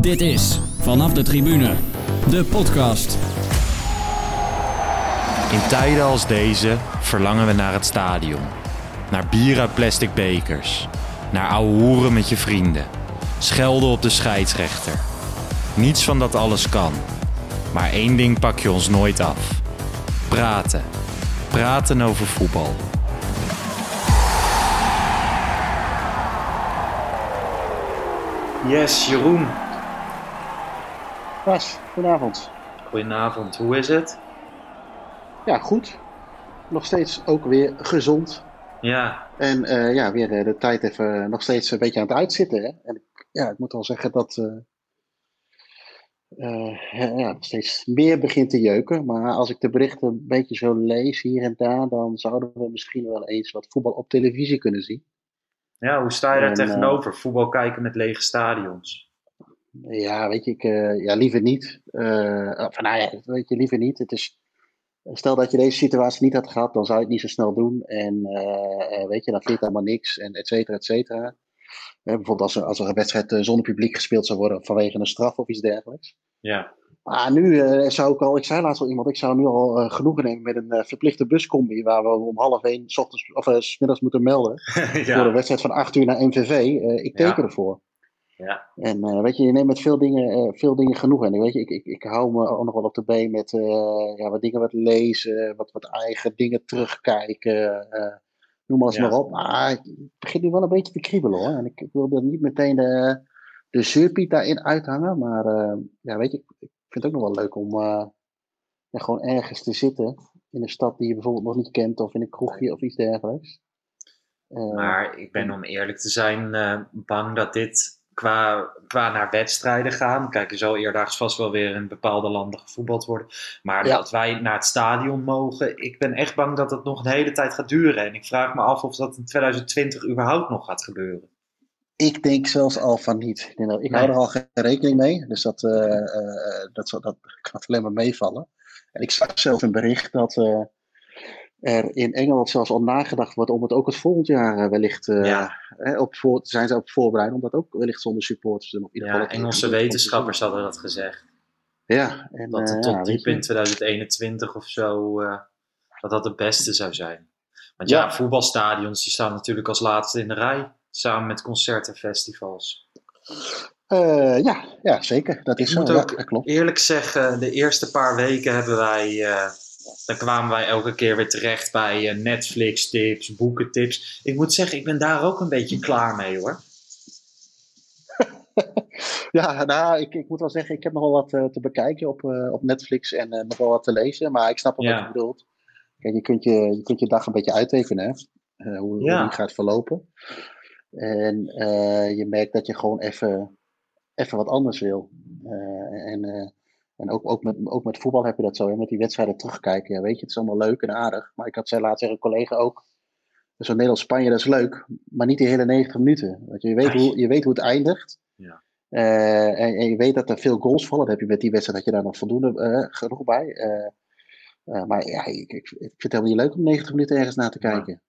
Dit is Vanaf de Tribune, de podcast. In tijden als deze verlangen we naar het stadion. Naar bier uit plastic bekers. Naar ouwe hoeren met je vrienden. Schelden op de scheidsrechter. Niets van dat alles kan. Maar één ding pak je ons nooit af. Praten. Praten over voetbal. Yes, Jeroen. Bas, goedenavond. Goedenavond, hoe is het? Ja, goed. Nog steeds ook weer gezond. Ja, En eh, ja, weer eh, de tijd even nog steeds een beetje aan het uitzitten. Hè? En ja, ik moet wel zeggen dat eh, eh, ja, steeds meer begint te jeuken. Maar als ik de berichten een beetje zo lees hier en daar, dan zouden we misschien wel eens wat voetbal op televisie kunnen zien. ja hoe sta je daar En, eh, tegenover? Voetbal kijken met lege stadions. Ja, weet je, ik, eh, ja, liever niet. Eh, of, nou ja, weet je, liever niet. Het is, stel dat je deze situatie niet had gehad, dan zou je het niet zo snel doen. En eh, weet je, dan vind je het helemaal niks. En et cetera, et cetera. Bijvoorbeeld als er, als er een wedstrijd zonder publiek gespeeld zou worden vanwege een straf of iets dergelijks. Ja, Maar nu zou ik al, ik zei laatst al iemand, ik zou nu al genoegen nemen met een verplichte buscombi waar we om half één 's ochtends, of, 's middags moeten melden. Voor ja. wedstrijd van 8 uur naar MVV. Ik teken Ja. ervoor. Ja. En eh, weet je, je neemt met veel dingen, eh, veel dingen genoeg. En weet je, ik, ik, ik hou me ook nog wel op de been met eh, ja, wat dingen wat lezen, wat, wat eigen dingen terugkijken. noem maar eens Ja. maar op. Maar het begint nu wel een beetje te kriebelen hoor. En ik, ik wil er niet meteen de, de zeurpiet daarin uithangen. Maar ja, weet je, ik, ik vind het ook nog wel leuk om ja, gewoon ergens te zitten. In een stad die je bijvoorbeeld nog niet kent. Of in een kroegje of iets dergelijks. Maar ik ben om eerlijk te zijn bang dat dit qua, qua naar wedstrijden gaan. Kijk, er zal eerdaags vast wel weer in bepaalde landen gevoetbald worden. Maar Ja. dat wij naar het stadion mogen. Ik ben echt bang dat het nog een hele tijd gaat duren. En ik vraag me af of dat in 2020 überhaupt nog gaat gebeuren. Ik denk zelfs al van niet. Ik, dat- Nee. hou er al geen rekening mee. Dus dat, eh, eh, dat, zal- dat kan alleen maar meevallen. En ik zag zelfs een bericht dat eh, er in Engeland zelfs al nagedacht wordt om het ook het volgend jaar wellicht Ja. Hè, op voor, zijn ze op voorbereid om dat ook wellicht zonder supporters te doen. In ieder Ja, Engelse wetenschappers hadden dat gezegd. Ja, en, Dat eh, het ja, tot diep in 2021 of zo, eh, dat dat het beste zou zijn. Want ja, Ja. voetbalstadions die staan natuurlijk als laatste in de rij. Samen met concerten, festivals. Eh, ja, ja, zeker. Dat Ik is zo. moet Ja, dat klopt. eerlijk zeggen, de eerste paar weken hebben wij. eh, dan kwamen wij elke keer weer terecht bij eh, Netflix-tips, boekentips. Ik moet zeggen, ik ben daar ook een beetje klaar mee hoor. Ja, nou, ik, ik moet wel zeggen, ik heb nog wel wat eh, te bekijken op, eh, op Netflix en eh, nog wel wat te lezen. Maar ik snap wel Ja. wat je bedoelt. Kijk, je kunt je, je kunt je dag een beetje uittekenen, hè? Hoe, hoe Ja. die gaat verlopen. En je merkt dat je gewoon even, even wat anders wil. En en ook, ook, met, ook met voetbal heb je dat zo, hè? met die wedstrijden terugkijken. Ja, weet je, het is allemaal leuk en aardig. Maar ik had zei laatst tegen een collega ook. Zo'n Nederlands-Spanje, dat is leuk. Maar niet die hele 90 minuten. Want je weet, hoe, je weet hoe het eindigt. Ja. Eh, en, en je weet dat er veel goals vallen. Dat heb je met die wedstrijd dat je daar nog voldoende eh, genoeg bij. Eh, maar ja, ik, ik, ik vind het helemaal niet leuk om 90 minuten ergens naar te Ja. kijken.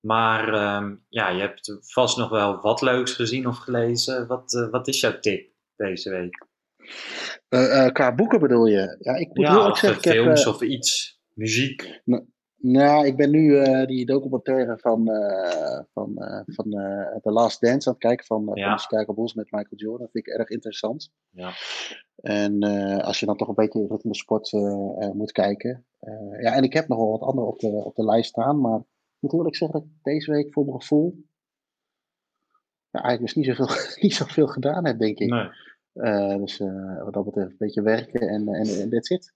Maar ehm, ja, je hebt vast nog wel wat leuks gezien of gelezen. Wat, wat is jouw tip deze week? Eh, eh, qua boeken bedoel je? Ja, ik moet Ja, of zeggen, eh, ik heb, films eh, of iets. Muziek. Nou, ik ben nu eh, die documentaire van, eh, van, eh, van eh, The Last Dance aan het kijken van, eh, Ja. van de Chicago Bulls met Michael Jordan. Dat vind ik erg interessant. Ja. En eh, als je dan toch een beetje richting de sport eh, eh, moet kijken. Eh, ja, en ik heb nog wel wat andere op de, op de lijst staan. Maar ik moet eerlijk zeggen dat ik deze week voor mijn gevoel ja, eigenlijk dus niet zoveel, niet zoveel gedaan heb, denk ik. Nee. Eh, dus eh, wat dat betreft een beetje werken en en en that's it.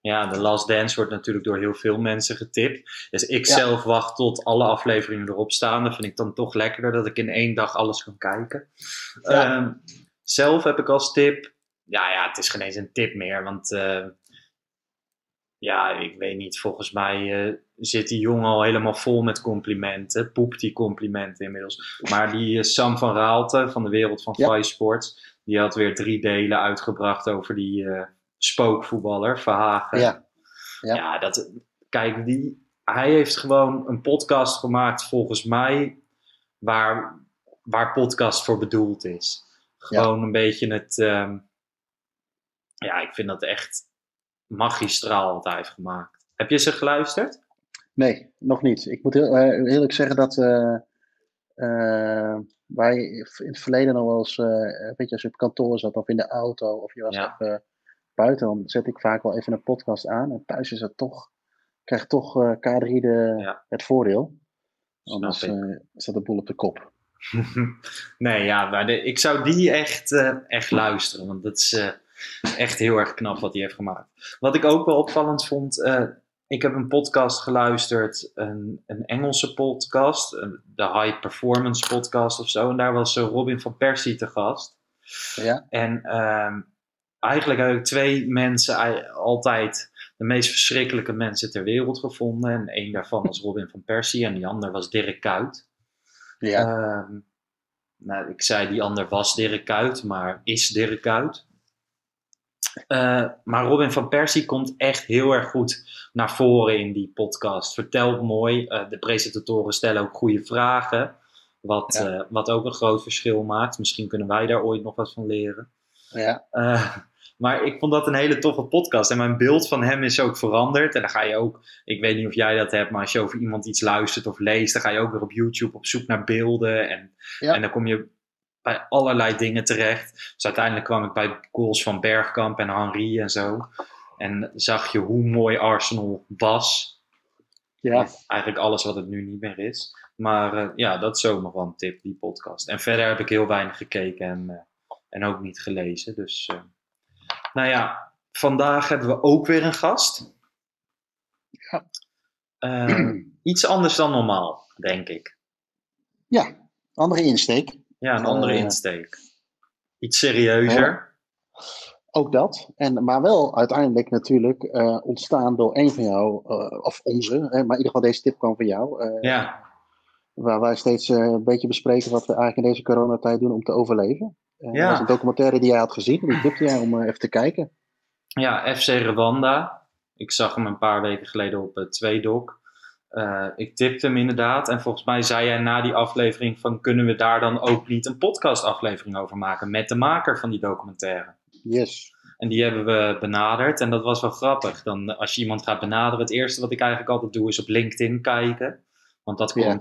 Ja, The Last Dance wordt natuurlijk door heel veel mensen getipt. Dus ik Ja. zelf wacht tot alle afleveringen erop staan. Dat vind ik dan toch lekkerder dat ik in één dag alles kan kijken. Ja. Ehm, zelf heb ik als tip. Ja, ja, het is geen eens een tip meer. Want eh, ja, ik weet niet. Volgens mij eh, zit die jongen al helemaal vol met complimenten. Poept die complimenten inmiddels. Maar die eh, Sam van Raalte van de wereld van Ja. Vice Sports. Die had weer drie delen uitgebracht over die eh, spookvoetballer Verhagen. Ja. Ja. Ja. dat, kijk, die, hij heeft gewoon een podcast gemaakt volgens mij waar, waar podcast voor bedoeld is. Gewoon een beetje het. ehm, ja, ik vind dat echt magistraal wat hij heeft gemaakt. Heb je ze geluisterd? Nee, nog niet. Ik moet heel, eh, eerlijk zeggen dat eh, eh, wij in het verleden nog wel eens, eh, weet je, als je op kantoor zat of in de auto of je was Ja. even buiten, dan zet ik vaak wel even een podcast aan. En thuis is het toch, krijgt toch eh, K3 de, Ja. het voordeel. Anders eh, staat de boel op de kop. nee, ja, maar de- ik zou die echt, eh, echt luisteren. Want dat is eh, echt heel erg knap wat hij heeft gemaakt. Wat ik ook wel opvallend vond. Ik heb een podcast geluisterd, een, een Engelse podcast, een- de High Performance Podcast of zo. En daar was eh, Robin van Persie te gast. Ja, En ehm, eigenlijk heb ik twee mensen altijd de meest verschrikkelijke mensen ter wereld gevonden. En één daarvan was Robin van Persie en die ander was Dirk Kuyt. ja, Ehm, nou, ik zei die ander was Dirk Kuyt, maar is Dirk Kuyt. Eh, maar Robin van Persie komt echt heel erg goed naar voren in die podcast. Vertelt mooi. eh, de presentatoren stellen ook goede vragen. Wat, Ja. eh, wat ook een groot verschil maakt. Misschien kunnen wij daar ooit nog wat van leren. ja, maar ik vond dat een hele toffe podcast. En mijn beeld van hem is ook veranderd. En dan ga je ook, ik weet niet of jij dat hebt, maar als je over iemand iets luistert of leest, dan ga je ook weer op YouTube op zoek naar beelden. En, Ja. en dan kom je bij allerlei dingen terecht. Dus uiteindelijk kwam ik bij goals van Bergkamp en Henry en zo. En zag je hoe mooi Arsenal was. ja. Eigenlijk alles wat het nu niet meer is. Maar eh, ja, dat is nog wel een tip, die podcast. En verder heb ik heel weinig gekeken en, eh, en ook niet gelezen. Dus, eh, nou ja, vandaag hebben we ook weer een gast. Ja. Eh, iets anders dan normaal, denk ik. ja. Andere insteek. Ja, een andere Eh. insteek. Iets serieuzer. Ook dat. En, maar wel uiteindelijk natuurlijk eh, ontstaan door een van jou, eh, of onze, hè, maar in ieder geval deze tip kwam van jou. eh, Ja, Waar wij steeds eh, een beetje bespreken wat we eigenlijk in deze coronatijd doen om te overleven. Eh, Ja. Dat was een documentaire die jij had gezien. Die tipte jij om eh, even te kijken. ja, FC Rwanda. Ik zag hem een paar weken geleden op uh. Eh, ik tipte hem inderdaad. En volgens mij zei jij na die aflevering van... kunnen we daar dan ook niet een podcastaflevering over maken... met de maker van die documentaire. Yes. En die hebben we benaderd. En dat was wel grappig. Dan, eh, als je iemand gaat benaderen... het eerste wat ik eigenlijk altijd doe is op LinkedIn kijken. Want dat Ja.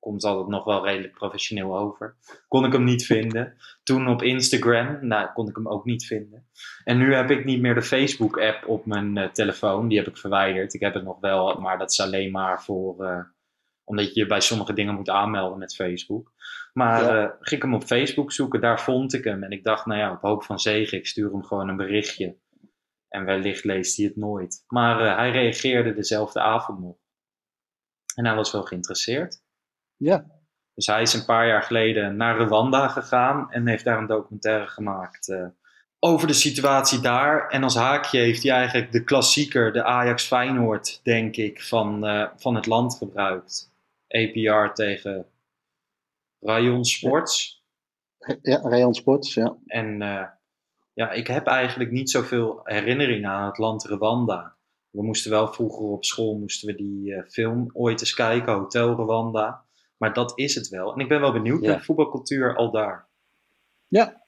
komt, altijd nog wel redelijk professioneel over. Kon ik hem niet vinden. Toen op Instagram, nou kon ik hem ook niet vinden. En nu heb ik niet meer de Facebook-app op mijn eh, telefoon. Die heb ik verwijderd. Ik heb het nog wel, maar dat is alleen maar voor. eh, omdat je bij sommige dingen moet aanmelden met Facebook. Maar Ja. eh, ging ik hem op Facebook zoeken, daar vond ik hem. En ik dacht, nou ja, op hoop van zegen, ik stuur hem gewoon een berichtje. En wellicht leest hij het nooit. Maar hij reageerde dezelfde avond nog. En hij was wel geïnteresseerd. Ja. Dus hij is een paar jaar geleden naar Rwanda gegaan en heeft daar een documentaire gemaakt eh, over de situatie daar. En als haakje heeft hij eigenlijk de klassieker, de Ajax Feyenoord, denk ik, van, eh, van het land gebruikt. APR tegen Rayon Sports. Ja, Rayon Sports, ja. En eh, ja, ik heb eigenlijk niet zoveel herinneringen aan het land Rwanda. We moesten wel vroeger op school moesten we die eh, film ooit eens kijken, Hotel Rwanda. Maar dat is het wel. En ik ben wel benieuwd Ja. naar de voetbalcultuur al daar. Ja.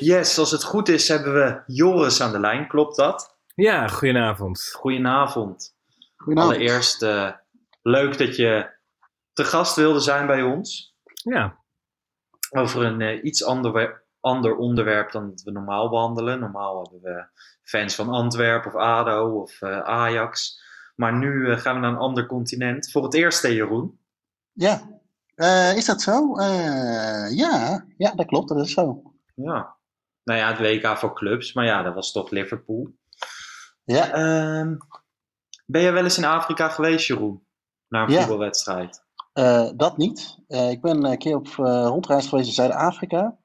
Yes, als het goed is hebben we Joris aan de lijn. Klopt dat? Ja, goedenavond. Goedenavond. Goedenavond. Allereerst eh, leuk dat je te gast wilde zijn bij ons. Ja, over een eh, iets ander, ander onderwerp dan dat we normaal behandelen. Normaal hebben we fans van Antwerpen of ADO of eh, Ajax. Maar nu gaan we naar een ander continent. Voor het eerst, hè, Jeroen. Ja. Eh, is dat zo? Eh, ja. ja, dat klopt. Dat is zo. Ja. Nou ja, het WK voor clubs. Maar ja, dat was toch Liverpool. Ja. Ehm, ben je wel eens in Afrika geweest, Jeroen? Naar een Ja. voetbalwedstrijd? Eh, dat niet. Eh, ik ben een keer op eh, rondreis geweest in Zuid-Afrika.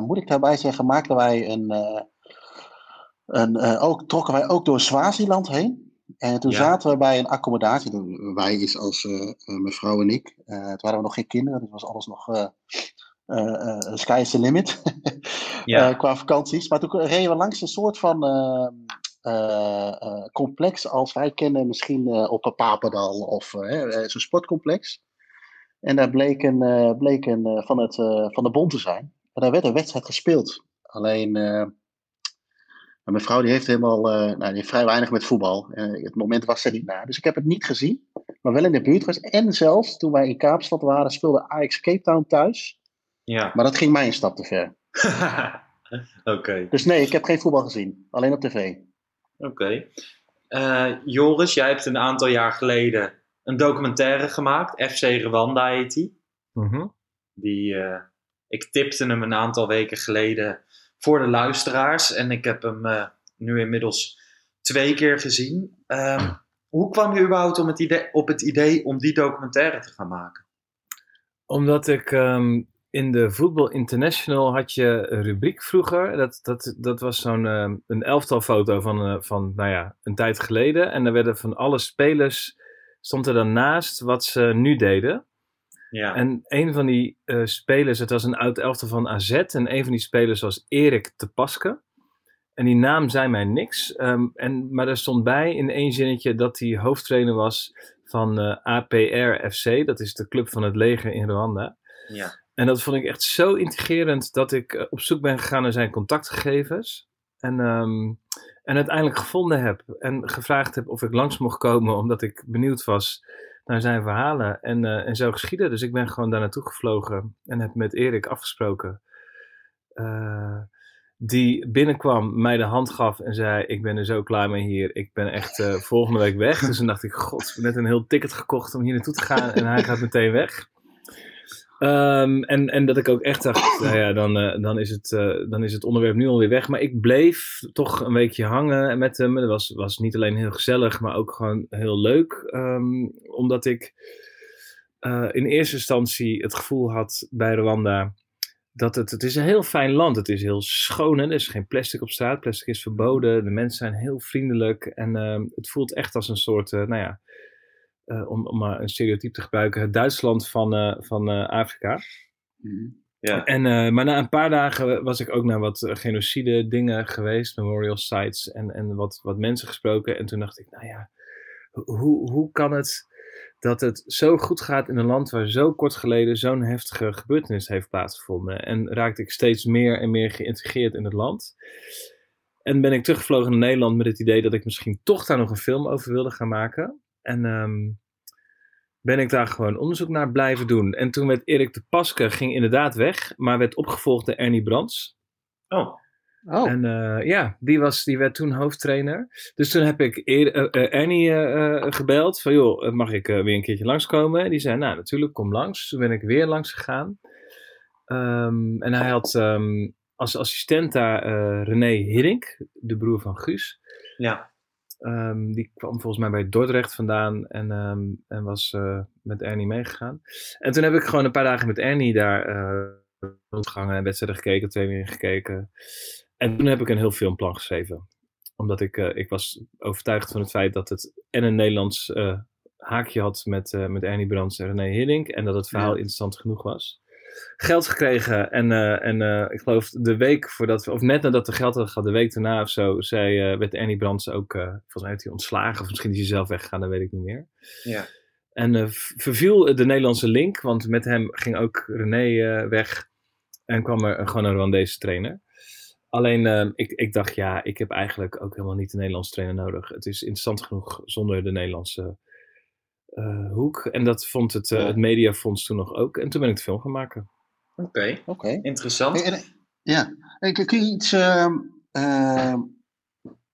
Moet ik daarbij zeggen, maakten wij een. een ook, trokken wij ook door Swaziland heen. En toen Ja. zaten we bij een accommodatie. Toen- Wij is als eh, eh, mijn vrouw en ik. Toen hadden we nog geen kinderen, dus was alles nog sky is the limit Ja. qua vakanties. Maar toen reden we langs een soort van complex als wij kennen, misschien eh, op een Papendal of eh, eh, zo'n sportcomplex. En daar bleek een, eh, bleek een eh, van, het, eh, van de bond te zijn. En daar werd een wedstrijd gespeeld. Alleen, eh, mijn vrouw die heeft helemaal, eh, nou, die heeft vrij weinig met voetbal. Eh, het moment was er niet na. Dus ik heb het niet gezien, maar wel in de buurt was. En zelfs toen wij in Kaapstad waren, speelde Ajax Cape Town thuis. Ja. Maar dat ging mij een stap te ver. Oké. Dus nee, ik heb geen voetbal gezien. Alleen op tv. Oké. Eh, Joris, jij hebt een aantal jaar geleden een documentaire gemaakt. FC Rwanda heet die. Mhm. die eh, ik tipte hem een aantal weken geleden voor de luisteraars. En ik heb hem eh, nu inmiddels twee keer gezien. Ehm, hoe kwam je überhaupt om het idee, op het idee om die documentaire te gaan maken? Omdat ik ehm, in de Voetbal International had je een rubriek vroeger. Dat, dat, dat was zo'n ehm, een elftal foto van, eh, van nou ja, een tijd geleden. En daar werden van alle spelers, stond er dan naast wat ze nu deden. Ja. En een van die eh, spelers, het was een oud elftal van AZ. En een van die spelers was Erik te Paske. En die naam zei mij niks. Ehm, en, maar er stond bij in één zinnetje dat hij hoofdtrainer was van eh, APR FC. Dat is de club van het leger in Rwanda. ja. En dat vond ik echt zo intrigerend dat ik eh, op zoek ben gegaan naar zijn contactgegevens. En, ehm, en uiteindelijk gevonden heb en gevraagd heb of ik langs mocht komen, omdat ik benieuwd was naar zijn verhalen. En, eh, en zo geschieden. Dus ik ben gewoon daar naartoe gevlogen en heb met Erik afgesproken. Eh, die binnenkwam, mij de hand gaf en zei: Ik ben er zo klaar mee hier. Ik ben echt volgende week weg. Dus toen dacht ik: God, ik net een heel ticket gekocht om hier naartoe te gaan. En hij gaat meteen weg. Ehm, en, en dat ik ook echt dacht, nou ja, dan, eh, dan, is het, eh, dan is het onderwerp nu alweer weg. Maar ik bleef toch een weekje hangen met hem. Dat was, was niet alleen heel gezellig, maar ook gewoon heel leuk. Ehm, omdat ik eh, in eerste instantie het gevoel had bij Rwanda dat het, het is een heel fijn land. Het is heel schoon. Hè? Er is geen plastic op straat. Plastic is verboden. De mensen zijn heel vriendelijk. En ehm, het voelt echt als een soort, nou ja, eh, om, om maar een stereotype te gebruiken, het Duitsland van, eh, van eh, Afrika. Ja. En, eh, maar na een paar dagen was ik ook naar wat genocide dingen geweest, memorial sites en, en wat, wat mensen gesproken. En toen dacht ik, nou ja, ho- hoe, hoe kan het dat het zo goed gaat in een land waar zo kort geleden zo'n heftige gebeurtenis heeft plaatsgevonden? En raakte ik steeds meer en meer geïntegreerd in het land. En ben ik teruggevlogen naar Nederland met het idee dat ik misschien toch daar nog een film over wilde gaan maken. En ehm, ben ik daar gewoon onderzoek naar blijven doen. En toen werd Erik de Paske ging inderdaad weg, maar werd opgevolgd door Ernie Brands. Oh, Oh, En eh, ja, die, was, die werd toen hoofdtrainer. Dus toen heb ik eer- eh, eh, Ernie eh, eh, gebeld van joh, mag ik weer een keertje langskomen? En die zei nou natuurlijk, kom langs. Toen ben ik weer langs gegaan. Ehm, en hij had ehm, als assistent daar eh, René Hiddink, de broer van Guus. ja. Ehm, die kwam volgens mij bij Dordrecht vandaan en, ehm, en was eh, met Ernie meegegaan. En toen heb ik gewoon een paar dagen met Ernie daar eh rondgehangen en wedstrijden gekeken, trainingen gekeken. En toen heb ik een heel filmplan geschreven. Omdat ik, eh, ik was overtuigd van het feit dat het en een Nederlands haakje had met, met Ernie Brands en René Hiddink. En dat het verhaal Ja. interessant genoeg was. Geld gekregen en, eh, en eh, ik geloof de week voordat we, of net nadat we geld hadden gehad, de week daarna of zo, zei, eh, werd Ernie Brands ook, volgens mij heeft hij ontslagen of misschien is hij zelf weggegaan, dat weet ik niet meer. Ja. En verviel de Nederlandse link, want met hem ging ook René weg en kwam er gewoon een Rwandese trainer. Alleen ik, ik dacht, ja, ik heb eigenlijk ook helemaal niet een Nederlandse trainer nodig. Het is interessant genoeg zonder de Nederlandse eh, hoek. En dat vond het, eh, Ja. het mediafonds toen nog ook. En toen ben ik de film gaan maken. Oké, oké. interessant. En- en- Ja, en kun je iets. ehm, ehm,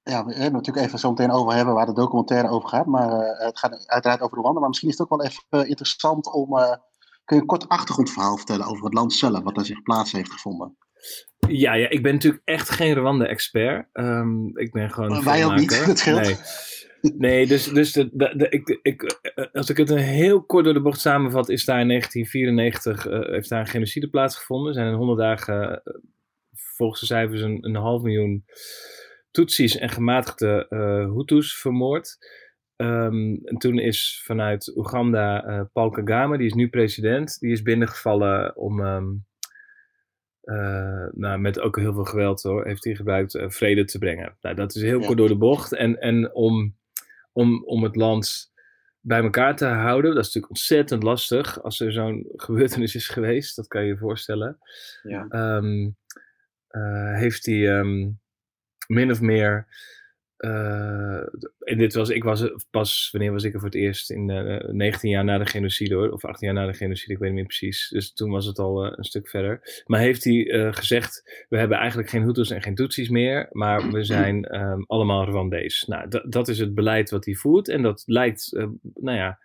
ja, we hebben het natuurlijk even zo meteen over hebben waar de documentaire over gaat. Maar eh, het gaat uiteraard over Rwanda. Maar misschien is het ook wel even interessant om. eh, kun je een kort achtergrondverhaal vertellen over het land zelf, wat er zich plaats heeft gevonden? Ja, ja, ik ben natuurlijk echt geen Rwanda-expert. Ehm, ik ben gewoon een Wij ook niet, dat scheelt. Nee. Nee, dus, dus de, de, de- ik, ik, eh, als ik het een heel kort door de bocht samenvat, is daar in 1994 eh, heeft daar een genocide plaatsgevonden. Er zijn in 100 dagen, eh, volgens de cijfers, een, een half miljoen Tutsis en gematigde eh Hutus vermoord. Ehm, en toen is vanuit Oeganda Paul Kagame, die is nu president, die is binnengevallen om, ehm, eh, nou, met ook heel veel geweld hoor, heeft hij gebruikt vrede te brengen. Nou, dat is heel Ja. kort door de bocht. En, en om, om, om het land bij elkaar te houden, dat is natuurlijk ontzettend lastig als er zo'n gebeurtenis is geweest, dat kan je je voorstellen. Ja. Ehm, eh, heeft hij ehm, min of meer. Eh, en dit was, ik was er pas, wanneer was ik er voor het eerst? In eh 19 jaar na de genocide hoor, of 18 jaar na de genocide, ik weet niet meer precies. Dus toen was het al eh, een stuk verder. Maar heeft hij eh, gezegd: We hebben eigenlijk geen Hutus en geen Tutsis meer, maar we zijn ehm, allemaal Rwandees. Nou, dat- dat is het beleid wat hij voert en dat lijkt, eh, nou ja,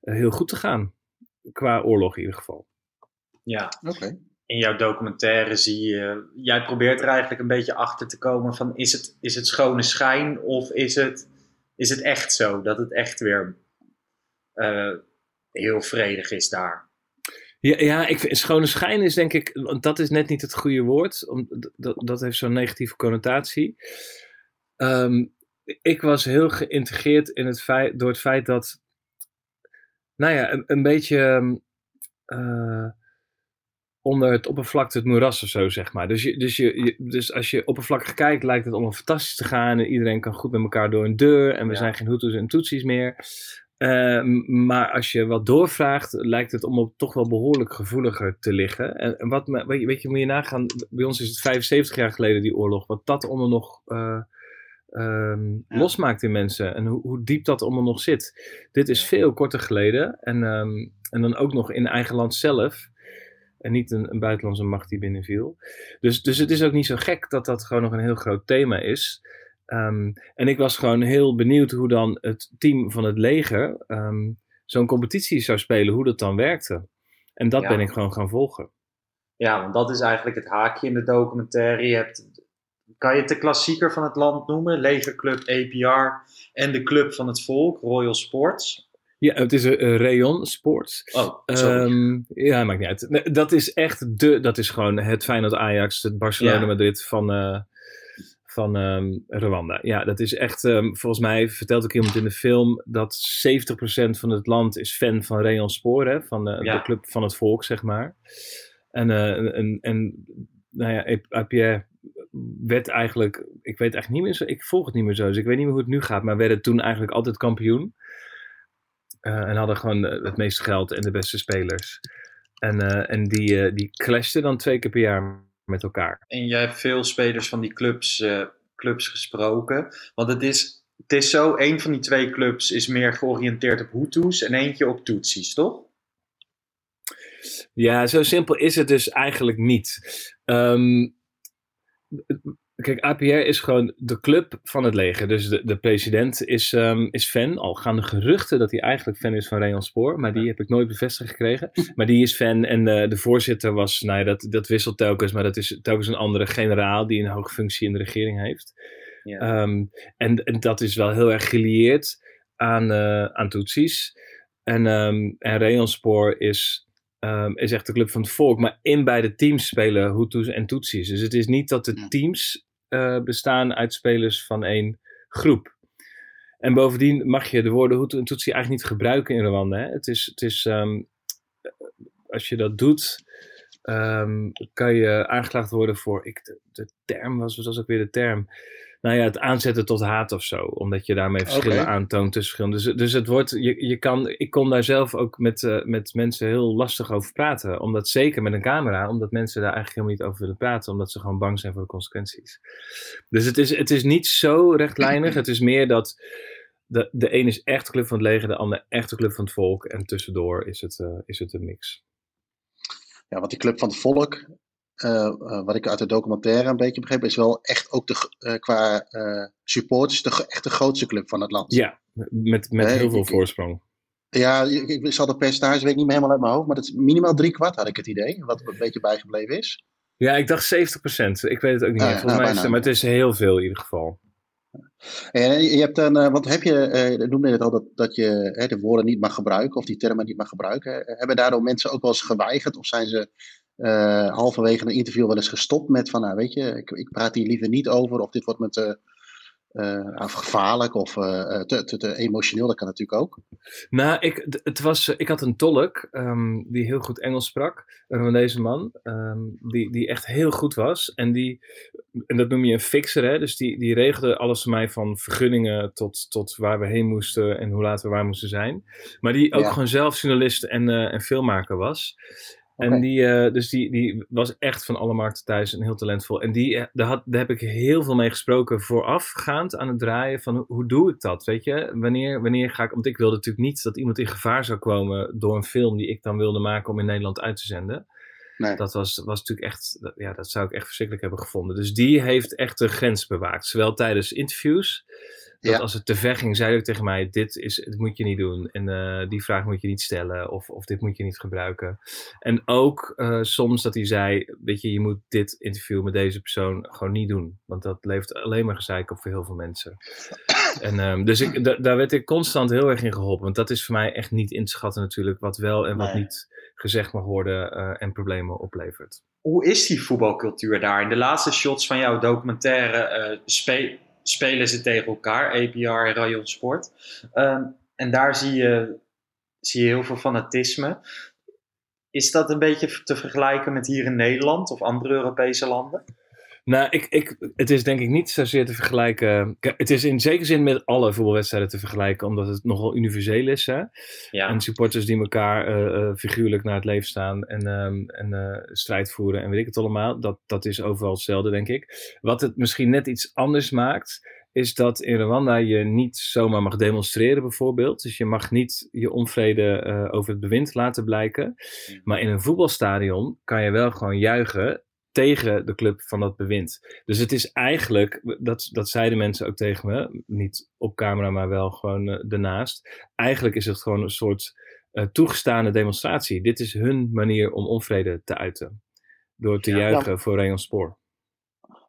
heel goed te gaan. Qua oorlog in ieder geval. ja. Oké. In jouw documentaire zie je, jij probeert er eigenlijk een beetje achter te komen van is het, is het schone schijn of is het, is het echt zo dat het echt weer eh, heel vredig is daar? Ja, ja ik schone schijn is denk ik, dat is net niet het goede woord. Dat heeft zo'n negatieve connotatie. Ehm, ik was heel geïntegreerd in het feit, door het feit dat, nou ja, een, een beetje ehm, eh, onder het oppervlakte het moeras of zo, zeg maar. Dus, je, dus, je, je- dus als je oppervlakkig kijkt, lijkt het allemaal fantastisch te gaan. En iedereen kan goed met elkaar door een deur. En we Ja. zijn geen Hutus en Tutsis meer. Eh, m- maar als je wat doorvraagt, lijkt het allemaal toch wel behoorlijk gevoeliger te liggen. En, en wat, me- weet, je, weet je, moet je nagaan, bij ons is het 75 jaar geleden die oorlog, wat dat allemaal nog eh, ehm, Ja. losmaakt in mensen en hoe, hoe diep dat allemaal nog zit. Dit is veel korter geleden en, ehm, en dan ook nog in eigen land zelf. En niet een, een buitenlandse macht die binnenviel. Dus, dus het is ook niet zo gek dat dat gewoon nog een heel groot thema is. Ehm, en ik was gewoon heel benieuwd hoe dan het team van het leger ehm, zo'n competitie zou spelen, hoe dat dan werkte. En dat Ja. ben ik gewoon gaan volgen. Ja, want dat is eigenlijk het haakje in de documentaire. Je hebt, kan je het de klassieker van het land noemen? Legerclub APR en de Club van het Volk, Royal Sports. Ja, het is een, Rayon Sports. Oh. Ehm, ja, maakt niet uit. Nee, dat is echt de, dat is gewoon het Feyenoord Ajax, het Barcelona Ja. Madrid van, eh, van ehm, Rwanda. Ja, dat is echt, ehm, volgens mij vertelt ook iemand in de film dat 70% van het land is fan van Rayon Sport, hè, van eh, Ja. de club van het volk, zeg maar. En, eh, en, en, nou ja, APR werd eigenlijk, ik weet eigenlijk niet meer zo, ik volg het niet meer zo, dus ik weet niet meer hoe het nu gaat, maar werden toen eigenlijk altijd kampioen. Eh, en hadden gewoon eh, het meeste geld en de beste spelers. En, eh, en die, eh, die clashten dan twee keer per jaar met elkaar. En jij hebt veel spelers van die clubs, eh, clubs gesproken. Want het is, het is zo, een van die twee clubs is meer georiënteerd op Hutus en eentje op Tutsis, toch? Ja, zo simpel is het dus eigenlijk niet. Ehm, kijk, APR is gewoon de club van het leger. Dus de, de president is, ehm, is fan. Al gaan de geruchten dat hij eigenlijk fan is van Rayon Spoor. Maar die heb ik nooit bevestigd gekregen. Maar die is fan. En de voorzitter was, nou ja, dat, dat wisselt telkens. Maar dat is telkens een andere generaal die een hoge functie in de regering heeft. Ja. Ehm, en, en dat is wel heel erg gelieerd aan, eh aan Tutsis. En, ehm en Rayonspoor is, is echt de club van het volk. Maar in beide teams spelen Hutus en Tutsis. Dus het is niet dat de teams eh, bestaan uit spelers van één groep. En bovendien mag je de woorden Hutu en Tutsi eigenlijk niet gebruiken in Rwanda. Hè? Het is, het is ehm, als je dat doet, ehm, kan je aangeklaagd worden voor, ik, de, term was, was ook weer de term? Nou ja, het aanzetten tot haat of zo, omdat je daarmee verschillen aantoont tussen verschillende. Dus, dus het wordt, je, je kan, ik kon daar zelf ook met, eh, met mensen heel lastig over praten. Omdat zeker met een camera, omdat mensen daar eigenlijk helemaal niet over willen praten, omdat ze gewoon bang zijn voor de consequenties. Dus het is, het is niet zo rechtlijnig. Het is meer dat de, de een is echt de club van het leger, de ander echt de club van het volk. En tussendoor is het, eh, is het een mix. Ja, want die Club van het Volk, wat ik uit de documentaire een beetje begreep, is wel echt ook de, eh, qua eh, supporters de, echt de grootste club van het land. Ja, met, met heel veel voorsprong. Ja, ik, ik zal de percentage weet ik niet meer helemaal uit mijn hoofd, maar dat is minimaal drie kwart had ik het idee, wat een beetje bijgebleven is. Ja, ik dacht 70%. Ik weet het ook niet Ah, meer. Volgens nou, mij is het, bijna. maar het is heel veel in ieder geval. En je hebt dan, eh, want heb je, eh noemde je het al, dat, dat je hè, de woorden niet mag gebruiken of die termen niet mag gebruiken. Eh, Hebben daardoor mensen ook wel eens geweigerd of zijn ze eh, halverwege een interview wel eens gestopt met van, nou weet je, ik, ik praat hier liever niet over of dit wordt me te, eh, of gevaarlijk of eh, te, te, te emotioneel. Dat kan natuurlijk ook. Nou, ik, het was, ik had een tolk ehm, die heel goed Engels sprak. Een deze man. ehm, die, die echt heel goed was. En, die, en dat noem je een fixer. Hè? Dus die, die regelde alles voor mij van vergunningen tot, tot waar we heen moesten en hoe laat we waar moesten zijn. Maar die ook Ja. gewoon zelf journalist en, en filmmaker was. En die, eh, dus die, die was echt van alle markten thuis en heel talentvol. En die, eh, daar, had, daar heb ik heel veel mee gesproken voorafgaand aan het draaien van hoe, doe ik dat, weet je? Wanneer, wanneer ga ik, want ik wilde natuurlijk niet dat iemand in gevaar zou komen door een film die ik dan wilde maken om in Nederland uit te zenden. Nee. Dat was, was natuurlijk echt, ja, dat zou ik echt verschrikkelijk hebben gevonden. Dus die heeft echt de grens bewaakt, zowel tijdens interviews. Dat Ja. als het te ver ging, zei hij ook tegen mij: Dit, is, dit moet je niet doen. En eh, die vraag moet je niet stellen. Of, of dit moet je niet gebruiken. En ook eh, soms dat hij zei: Weet je, je moet dit interview met deze persoon gewoon niet doen. Want dat levert alleen maar gezeik op voor heel veel mensen. En, ehm, dus ik, da- daar werd ik constant heel erg in geholpen. Want dat is voor mij echt niet in te schatten, natuurlijk. Wat wel en wat Nee. niet gezegd mag worden eh, en problemen oplevert. Hoe is die voetbalcultuur daar? In de laatste shots van jouw documentaire spelen ze tegen elkaar, APR en Rayon Sport. Ehm, en daar zie je, zie je heel veel fanatisme. Is dat een beetje te vergelijken met hier in Nederland of andere Europese landen? Nou, ik, ik, het is denk ik niet zozeer te vergelijken. Het is in zekere zin met alle voetbalwedstrijden te vergelijken, omdat het nogal universeel is. Hè? Ja, En supporters die elkaar eh, eh, figuurlijk naar het leven staan en, ehm, en eh, strijd voeren en weet ik het allemaal. Dat, dat is overal hetzelfde, denk ik. Wat het misschien net iets anders maakt, is dat in Rwanda je niet zomaar mag demonstreren, bijvoorbeeld. Dus je mag niet je onvrede over het bewind laten blijken. Maar in een voetbalstadion kan je wel gewoon juichen tegen de club van dat bewind. Dus het is eigenlijk, dat, dat zeiden mensen ook tegen me, niet op camera, maar wel gewoon eh, daarnaast. Eigenlijk is het gewoon een soort eh, toegestane demonstratie. Dit is hun manier om onvrede te uiten. Door te Ja. juichen voor Rayon Spoor.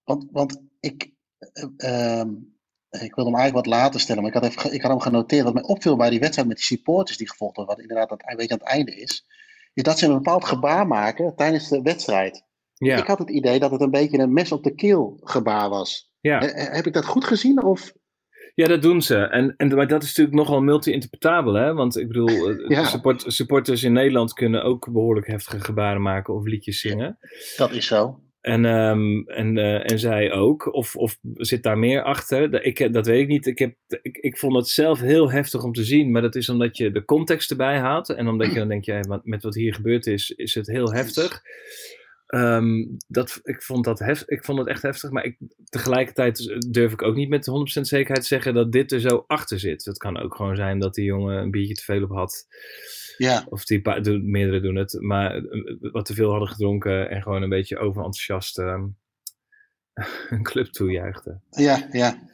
Want, want ik, ehm, ik wilde hem eigenlijk wat later stellen, maar ik had, even, ik had hem genoteerd. Wat mij opviel bij die wedstrijd met die supporters die gevolgd hebben, wat inderdaad beetje aan het einde is, is dat ze een bepaald gebaar maken tijdens de wedstrijd. Ja, Ik had het idee dat het een beetje een mes op de keel gebaar was. ja. Eh, eh, Heb ik dat goed gezien? Of? Ja, dat doen ze. En, en, maar dat is natuurlijk nogal multi-interpretabel, hè? Want ik bedoel, eh, Ja. support, supporters in Nederland kunnen ook behoorlijk heftige gebaren maken of liedjes zingen. Dat is zo. En, ehm, en, eh, en zij ook. Of, of zit daar meer achter? Dat, ik, dat weet ik niet. Ik, heb, ik, ik vond het zelf heel heftig om te zien. Maar dat is omdat je de context erbij haalt. En omdat je dan denkt, ja, met wat hier gebeurd is, is het heel heftig. Ehm, dat, ik, vond dat hef, ik vond het echt heftig. Maar ik, tegelijkertijd durf ik ook niet met 100% zekerheid zeggen dat dit er zo achter zit. Het kan ook gewoon zijn dat die jongen een biertje te veel op had. Ja, Of die pa- doen, meerdere doen het. Maar eh, wat te veel hadden gedronken en gewoon een beetje overenthousiast ehm, een club toejuichten. ja, ja.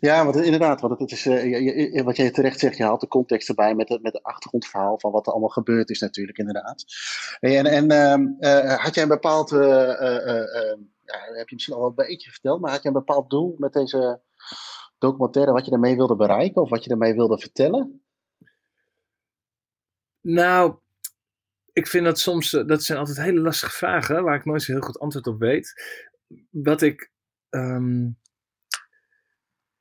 Ja, want inderdaad, want het is, eh, wat jij terecht zegt, je haalt de context erbij met het, met het achtergrondverhaal van wat er allemaal gebeurd is natuurlijk, inderdaad. En, en ehm, eh, had jij een bepaald, eh, ja, heb je misschien al wel een beetje verteld, maar had je een bepaald doel met deze documentaire, wat je ermee wilde bereiken of wat je ermee wilde vertellen? Nou, ik vind dat soms, dat zijn altijd hele lastige vragen waar ik nooit zo heel goed antwoord op weet. Wat ik, ehm,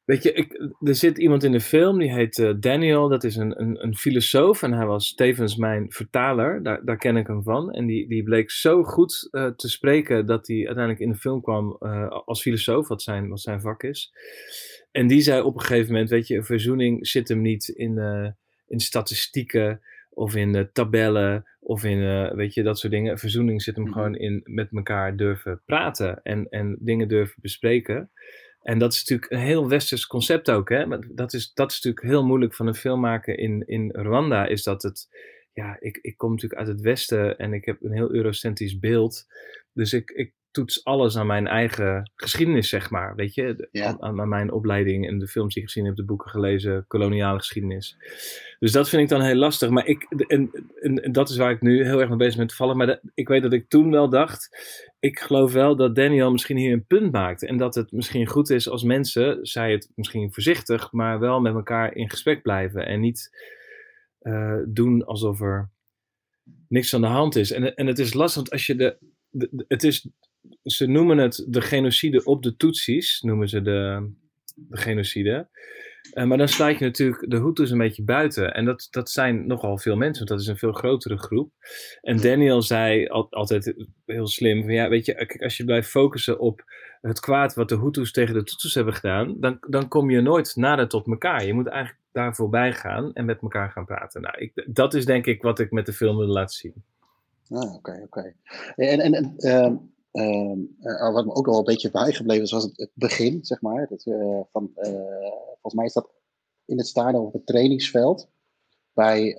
weet je, ik, er zit iemand in de film die heet eh, Daniel, dat is een, een, een filosoof en hij was tevens mijn vertaler, daar, daar ken ik hem van. En die, die bleek zo goed eh, te spreken dat hij uiteindelijk in de film kwam eh, als filosoof, wat zijn, wat zijn vak is. En die zei op een gegeven moment, weet je, verzoening zit hem niet in, in statistieken of in tabellen of in, weet je, dat soort dingen. Verzoening zit hem Mhm. gewoon in met elkaar durven praten en, en dingen durven bespreken. En dat is natuurlijk een heel westers concept ook, hè. Maar dat is, dat is natuurlijk heel moeilijk van een film maken in, in Rwanda, is dat het... Ja, ik, ik kom natuurlijk uit het westen en ik heb een heel eurocentrisch beeld. Dus ik, ik toets alles aan mijn eigen geschiedenis, zeg maar. Weet je, Ja. aan, aan- mijn opleiding en de films die ik gezien heb, de boeken gelezen, koloniale geschiedenis. Dus dat vind ik dan heel lastig. Maar ik, en, en, en dat is waar ik nu heel erg mee bezig ben te vallen. Maar dat- ik weet dat ik toen wel dacht, ik geloof wel dat Daniel misschien hier een punt maakt. En dat het misschien goed is als mensen, zij het misschien voorzichtig, maar wel met elkaar in gesprek blijven. En niet eh, doen alsof er niks aan de hand is. En, en het is lastig, want als je de, de- de- het is, ze noemen het de genocide op de Tutsis, noemen ze de, de genocide. Eh, maar dan sluit je natuurlijk de Hutus een beetje buiten. En dat, dat zijn nogal veel mensen, want dat is een veel grotere groep. En Daniel zei al- altijd heel slim: van ja, weet je, als je blijft focussen op het kwaad wat de Hutus tegen de Tutsis hebben gedaan, dan, dan kom je nooit nader tot elkaar. Je moet eigenlijk daar voorbij gaan en met elkaar gaan praten. Nou, ik, dat is denk ik wat ik met de film wil laten zien. Ah, oké, oké. En, en, en ehm, ehm, eh, wat me ook wel een beetje bijgebleven is, was het, het begin, zeg maar. Dat, eh, van, eh, volgens mij is dat in het stadion op het trainingsveld bij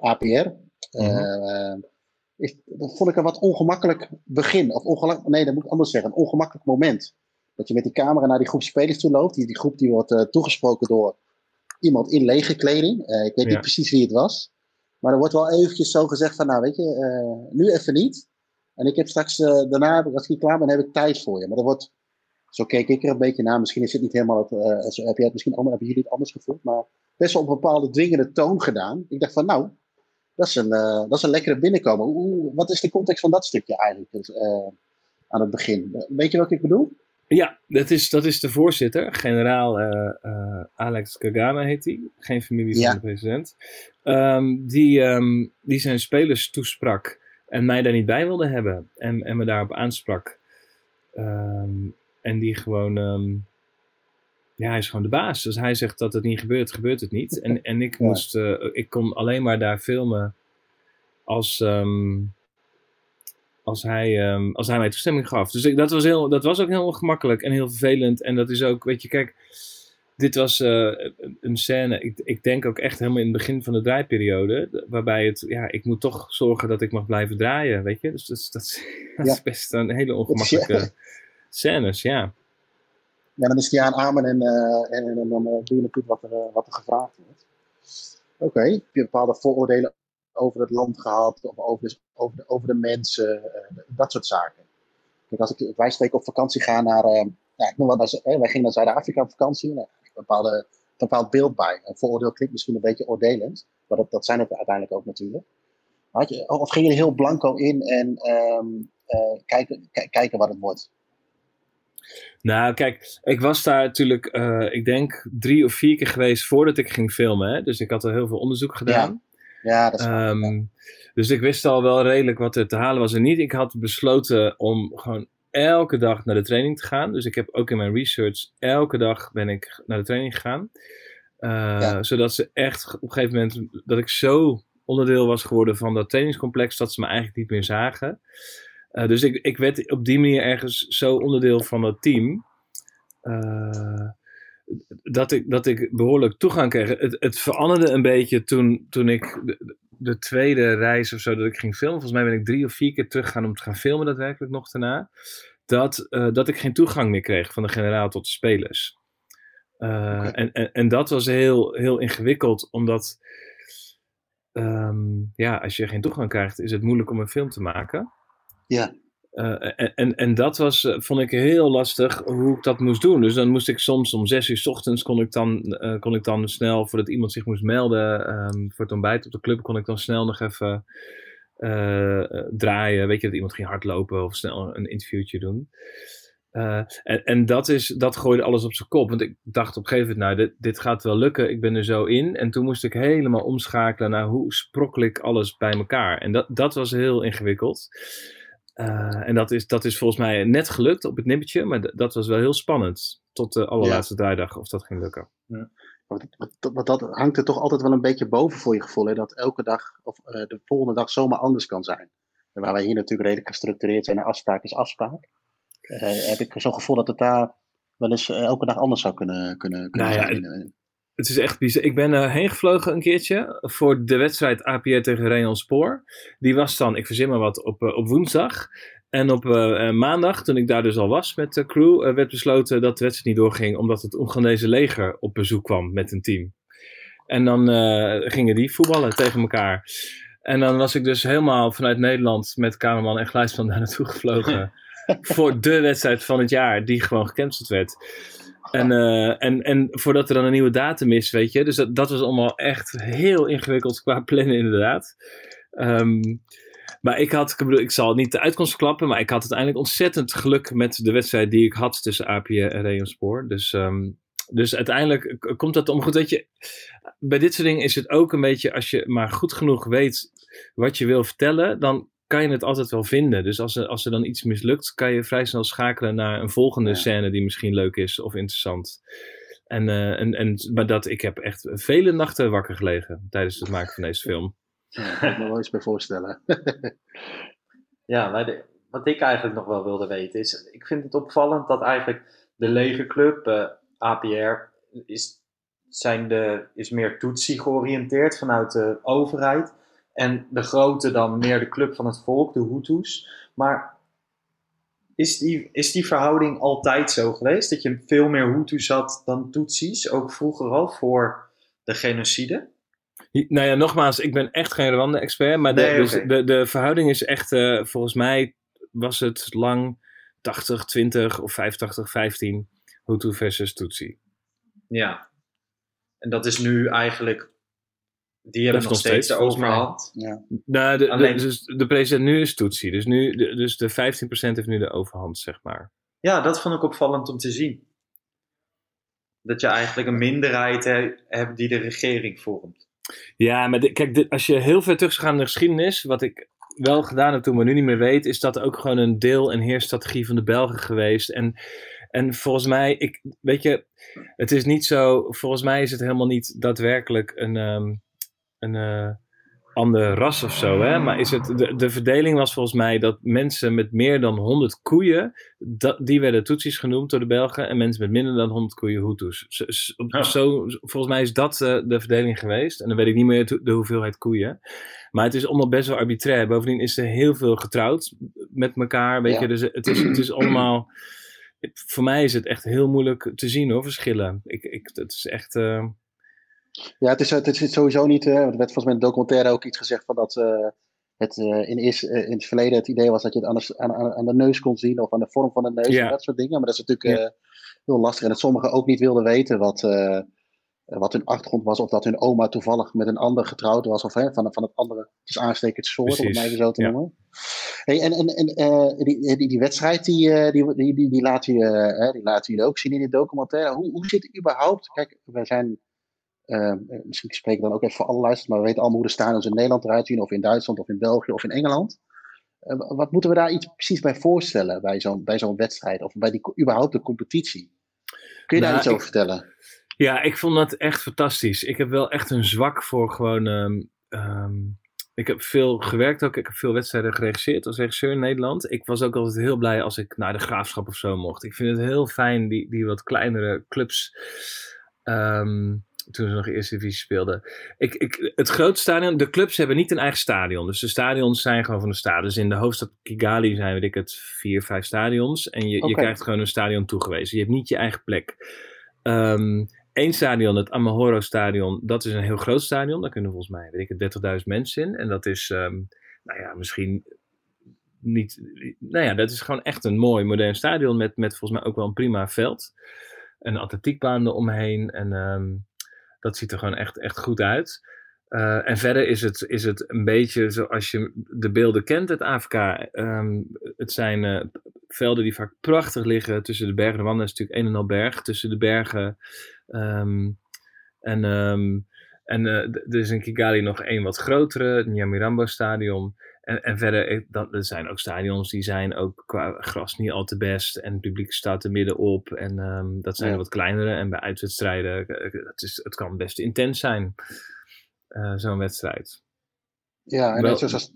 APR. Is, dat vond ik een wat ongemakkelijk begin. Of ongemakkelijk, nee, dat moet ik anders zeggen. Een ongemakkelijk moment. Dat je met die camera naar die groep spelers toe loopt. Die, die groep die wordt toegesproken door iemand in legerkleding. Eh, ik weet Ja. niet precies wie het was. Maar er wordt wel eventjes zo gezegd van, nou weet je, nu even niet. En ik heb straks, eh, daarna, als ik hier klaar ben, heb ik tijd voor je. Maar er wordt, zo keek ik er een beetje naar. Misschien is het niet helemaal, het, eh, zo heb je het misschien ander, hebben jullie het anders gevoeld. Maar best wel op een bepaalde dwingende toon gedaan. Ik dacht van, nou, dat is een, eh, dat is een lekkere binnenkomen. Wat is de context van dat stukje eigenlijk dus, aan het begin? Weet je wat ik bedoel? Ja, dat is, dat is de voorzitter, generaal Alex Kagame heet hij, geen familie van Ja. de president, Ehm, die, ehm, die zijn spelers toesprak en mij daar niet bij wilde hebben en, en me daarop aansprak. Ehm, en die gewoon, ehm, ja, hij is gewoon de baas. Dus hij zegt dat het niet gebeurt, gebeurt het niet. En, en ik Ja. moest, eh, ik kon alleen maar daar filmen als, ehm, als, hij, als hij mij toestemming gaf. Dus ik, dat, was heel, dat was ook heel gemakkelijk en heel vervelend. En dat is ook, weet je, kijk, dit was eh, een- scène, ik, ik denk ook echt helemaal in het begin van de draaiperiode, waarbij het, ja, ik moet toch zorgen dat ik mag blijven draaien, weet je. Dus dat, is- dat, is- dat Ja. is best een hele ongemakkelijke scènes, ja. Ja, dan is ja aan amen en, eh, en, en dan eh, doe je natuurlijk wat er, wat er gevraagd wordt. Oké, heb je bepaalde vooroordelen over het land gehad, of over de, over de, over de mensen, dat soort zaken? Kijk, als ik, wij spreken op vakantie gaan naar, ja, ik noem wat, als, wij gingen naar Zuid-Afrika op vakantie, nou, bepaalde, bepaald beeld bij. Een vooroordeel klinkt misschien een beetje oordelend, maar dat, dat zijn het uiteindelijk ook natuurlijk. Had je, of gingen jullie heel blanco in en ehm, eh, kijken, ki- kijken wat het wordt? Nou, kijk, ik was daar natuurlijk, eh, ik denk, drie of vier keer geweest voordat ik ging filmen. Hè? Dus ik had er heel veel onderzoek gedaan. Ja, dat is waar, Ehm, ja. Dus ik wist al wel redelijk wat er te halen was en niet. Ik had besloten om gewoon elke dag naar de training te gaan. Dus ik heb ook in mijn research elke dag ben ik naar de training gegaan. Eh, Ja. Zodat ze echt op een gegeven moment, dat ik zo onderdeel was geworden van dat trainingscomplex, dat ze me eigenlijk niet meer zagen. Eh, dus ik, ik werd op die manier ergens zo onderdeel van dat team. eh, dat, ik, dat ik behoorlijk toegang kreeg. Het, het veranderde een beetje toen, toen ik de, de tweede reis of zo dat ik ging filmen. Volgens mij ben ik drie of vier keer teruggegaan om te gaan filmen, daadwerkelijk nog daarna. Dat, eh, dat ik geen toegang meer kreeg van de generaal tot de spelers. Eh, en, en, en dat was heel, heel ingewikkeld, omdat ehm, ja, als je geen toegang krijgt, is het moeilijk om een film te maken. Ja. Eh, en, en, dat was, eh, vond ik heel lastig hoe ik dat moest doen. Dus dan moest ik soms om zes uur 's ochtends kon ik dan, eh, kon ik dan snel, voordat iemand zich moest melden ehm, voor het ontbijt op de club, kon ik dan snel nog even draaien. Weet je, dat iemand ging hardlopen of snel een interviewtje doen. En en dat, is, dat gooide alles op zijn kop. Want ik dacht op een gegeven moment, nou, dit, dit gaat wel lukken. Ik ben er zo in. En toen moest ik helemaal omschakelen naar hoe sprokkel ik alles bij elkaar. En dat, dat was heel ingewikkeld. Eh, en dat is, dat is volgens mij net gelukt op het nippertje. Maar dat was wel heel spannend. Tot de allerlaatste draaidag of dat ging lukken. Want, want- want dat hangt er toch altijd wel een beetje boven voor je gevoel. Hè? Dat elke dag of eh, de volgende dag zomaar anders kan zijn. En waar wij hier natuurlijk redelijk gestructureerd zijn en afspraak is afspraak. eh, heb ik zo'n gevoel dat het daar wel eens elke dag anders zou kunnen, kunnen, kunnen Nou ja, zijn. Het is echt bizar. Ik ben er heen gevlogen een keertje voor de wedstrijd APR tegen Real Spoor. Die was dan, ik verzin maar wat, op, eh, op woensdag. En op eh, maandag, toen ik daar dus al was met de crew, werd besloten dat de wedstrijd niet doorging. Omdat het Oegandese leger op bezoek kwam met een team. En dan gingen die voetballen tegen elkaar. En dan was ik dus helemaal vanuit Nederland met cameraman en geluidsman daar naartoe gevlogen. voor de wedstrijd van het jaar, die gewoon gecanceld werd. En, eh, en, en voordat er dan een nieuwe datum is, weet je. Dus dat, dat was allemaal echt heel ingewikkeld qua plannen, inderdaad. Ehm, Maar ik had, ik bedoel, ik zal niet de uitkomst verklappen, maar ik had uiteindelijk ontzettend geluk met de wedstrijd die ik had tussen APR en Reemspoor. Dus, ehm, dus uiteindelijk komt dat om goed. Weet je, bij dit soort dingen is het ook een beetje, als je maar goed genoeg weet wat je wil vertellen, dan kan je het altijd wel vinden. Dus als er, als er dan iets mislukt, kan je vrij snel schakelen naar een volgende Ja. scène die misschien leuk is of interessant. En, eh, en, en, maar dat, ik heb echt vele nachten wakker gelegen tijdens het maken van deze film. Ja, kan ik me wel eens bij voorstellen. Ja, maar de- wat ik eigenlijk nog wel wilde weten is, ik vind het opvallend dat eigenlijk de legerclub, eh APR, is, zijn de, is meer Tutsi georiënteerd vanuit de overheid. En de grote dan meer de club van het volk, de Hutus. Maar is die, is die verhouding altijd zo geweest? Dat je veel meer Hutus had dan Tutsis, ook vroeger al, voor de genocide? Nou ja, nogmaals, ik ben echt geen Rwanda-expert, maar de, Nee, dus de, de verhouding is echt, eh, volgens mij was het lang 80, 20 of 85, 15 Hutu versus Tutsi. Ja. En dat is nu eigenlijk. Die hebben nog nog steeds de steeds, overhand. Ja. Nou, de, de, Alleen- dus de president nu is Tutsi, dus, nu, de, dus de 15% heeft nu de overhand, zeg maar. Ja, dat vond ik opvallend om te zien. Dat je eigenlijk een minderheid he- hebt die de regering vormt. Ja, maar de- kijk, als je heel ver terug zou gaan in de geschiedenis, wat ik wel gedaan heb toen, maar nu niet meer weet, is dat ook gewoon een deel- en heersstrategie van de Belgen geweest. En, en volgens mij, ik, weet je, het is niet zo, volgens mij is het helemaal niet daadwerkelijk een, ehm, een eh, ander ras of zo, hè? maar is het, de, de verdeling was volgens mij dat mensen met meer dan 100 koeien, dat, die werden Tutsis genoemd door de Belgen, en mensen met minder dan 100 koeien Hutus. Zo, zo- volgens mij is dat eh, de verdeling geweest, en dan weet ik niet meer de, de hoeveelheid koeien. Maar het is allemaal best wel arbitrair. Bovendien is er heel veel getrouwd met elkaar, weet Ja. je, dus het is, het is allemaal... Voor mij is het echt heel moeilijk te zien hoor, verschillen. Ik, ik, het is echt... eh, Ja, het is, het is sowieso niet. eh, want er werd volgens mij in de documentaire ook iets gezegd van dat eh, het eh, in, is, in het verleden het idee was dat je het aan de, aan, aan aan de neus kon zien of aan de vorm van de neus Ja. en dat soort dingen. Maar dat is natuurlijk heel lastig. En dat sommigen ook niet wilden weten wat, wat hun achtergrond was. Of dat hun oma toevallig met een ander getrouwd was. Of hè, van, van het andere, dus aanstekend soort, om het Precies, even zo te ja. noemen. Hey, en en, en die, die, die wedstrijd, die, die, die, die, die, laat die laten jullie ook zien in de documentaire. Hoe, hoe zit het überhaupt? Kijk, wij zijn eh, misschien spreek ik dan ook even voor alle luisteraars, maar we weten allemaal hoe de stadions in Nederland eruit zien, of in Duitsland, of in België, of in Engeland. Eh, wat moeten we daar iets precies bij voorstellen bij zo'n bij zo'n wedstrijd, of bij die, überhaupt de competitie? Kun je daar Nou, iets over ik- vertellen? Ja, ik vond dat echt fantastisch. Ik heb wel echt een zwak voor gewoon. ehm, ehm, ik heb veel gewerkt ook. Ik heb veel wedstrijden geregisseerd als regisseur in Nederland. Ik was ook altijd heel blij als ik naar de graafschap of zo mocht. Ik vind het heel fijn, die, die wat kleinere clubs. ehm, toen ze nog eerste divisie speelden. Ik, ik, het grote stadion, de clubs hebben niet een eigen stadion. Dus de stadions zijn gewoon van de staat. Dus in de hoofdstad Kigali zijn, weet ik het, vier, vijf stadions. En je, je krijgt gewoon een stadion toegewezen. Je hebt niet je eigen plek. Ehm Eén stadion, het Amahoro Stadion, dat is een heel groot stadion. Daar kunnen volgens mij, weet ik het, 30.000 mensen in. En dat is, ehm, nou ja, misschien niet... Nou ja, dat is gewoon echt een mooi, modern stadion met, met volgens mij ook wel een prima veld. Een atletiekbaan eromheen. En ehm, dat ziet er gewoon echt, echt goed uit. Eh, en verder is het, is het een beetje zoals je de beelden kent, het AFK. Ehm, het zijn eh, velden die vaak prachtig liggen tussen de bergen. De is natuurlijk een en al berg. Tussen de bergen Ehm, en ehm, en d- er is in Kigali nog één wat grotere, het stadion. En, en verder, eh, dan, er zijn ook stadions die zijn ook qua gras niet al te best. En het publiek staat er middenop. En ehm, dat zijn Ja. wat kleinere. En bij uitwedstrijden, eh, het, is, het kan best intens zijn, eh, zo'n wedstrijd. Ja, en net zoals.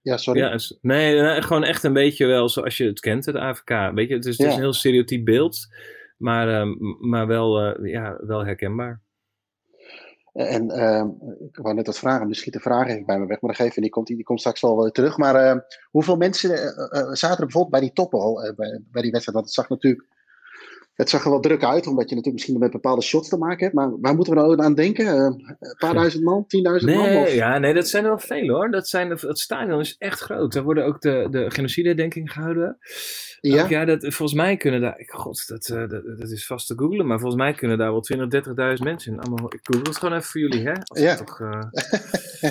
Ja, sorry. Ja, nee, gewoon echt een beetje wel zoals je het kent, het AFK. Weet je, het is, het is Ja. een heel stereotyp beeld. Maar, ehm, maar wel, eh, ja, wel herkenbaar. En ehm, ik wou net wat vragen, misschien de vraag even bij me weg, maar dan geef die komt, die komt straks wel weer terug. Maar ehm, hoeveel mensen eh, eh, zaten er bijvoorbeeld bij die toppen, eh, bij, bij die wedstrijd? Want het zag natuurlijk, het zag er wel druk uit, omdat je natuurlijk misschien met bepaalde shots te maken hebt. Maar waar moeten we nou aan denken? Eh, een paar duizend man, tienduizend man? Nee, Of? ja, nee, dat zijn er wel veel hoor. Dat zijn, het stadion is echt groot. Daar worden ook de, de genocide-denking gehouden. Ja? Ook, ja, dat, volgens mij kunnen daar. God, dat, eh, dat, dat is vast te googlen. Maar volgens mij kunnen daar wel 20.000, 30.000 mensen in. Allemaal, ik google het gewoon even voor jullie, hè? Als Ja. toch, eh,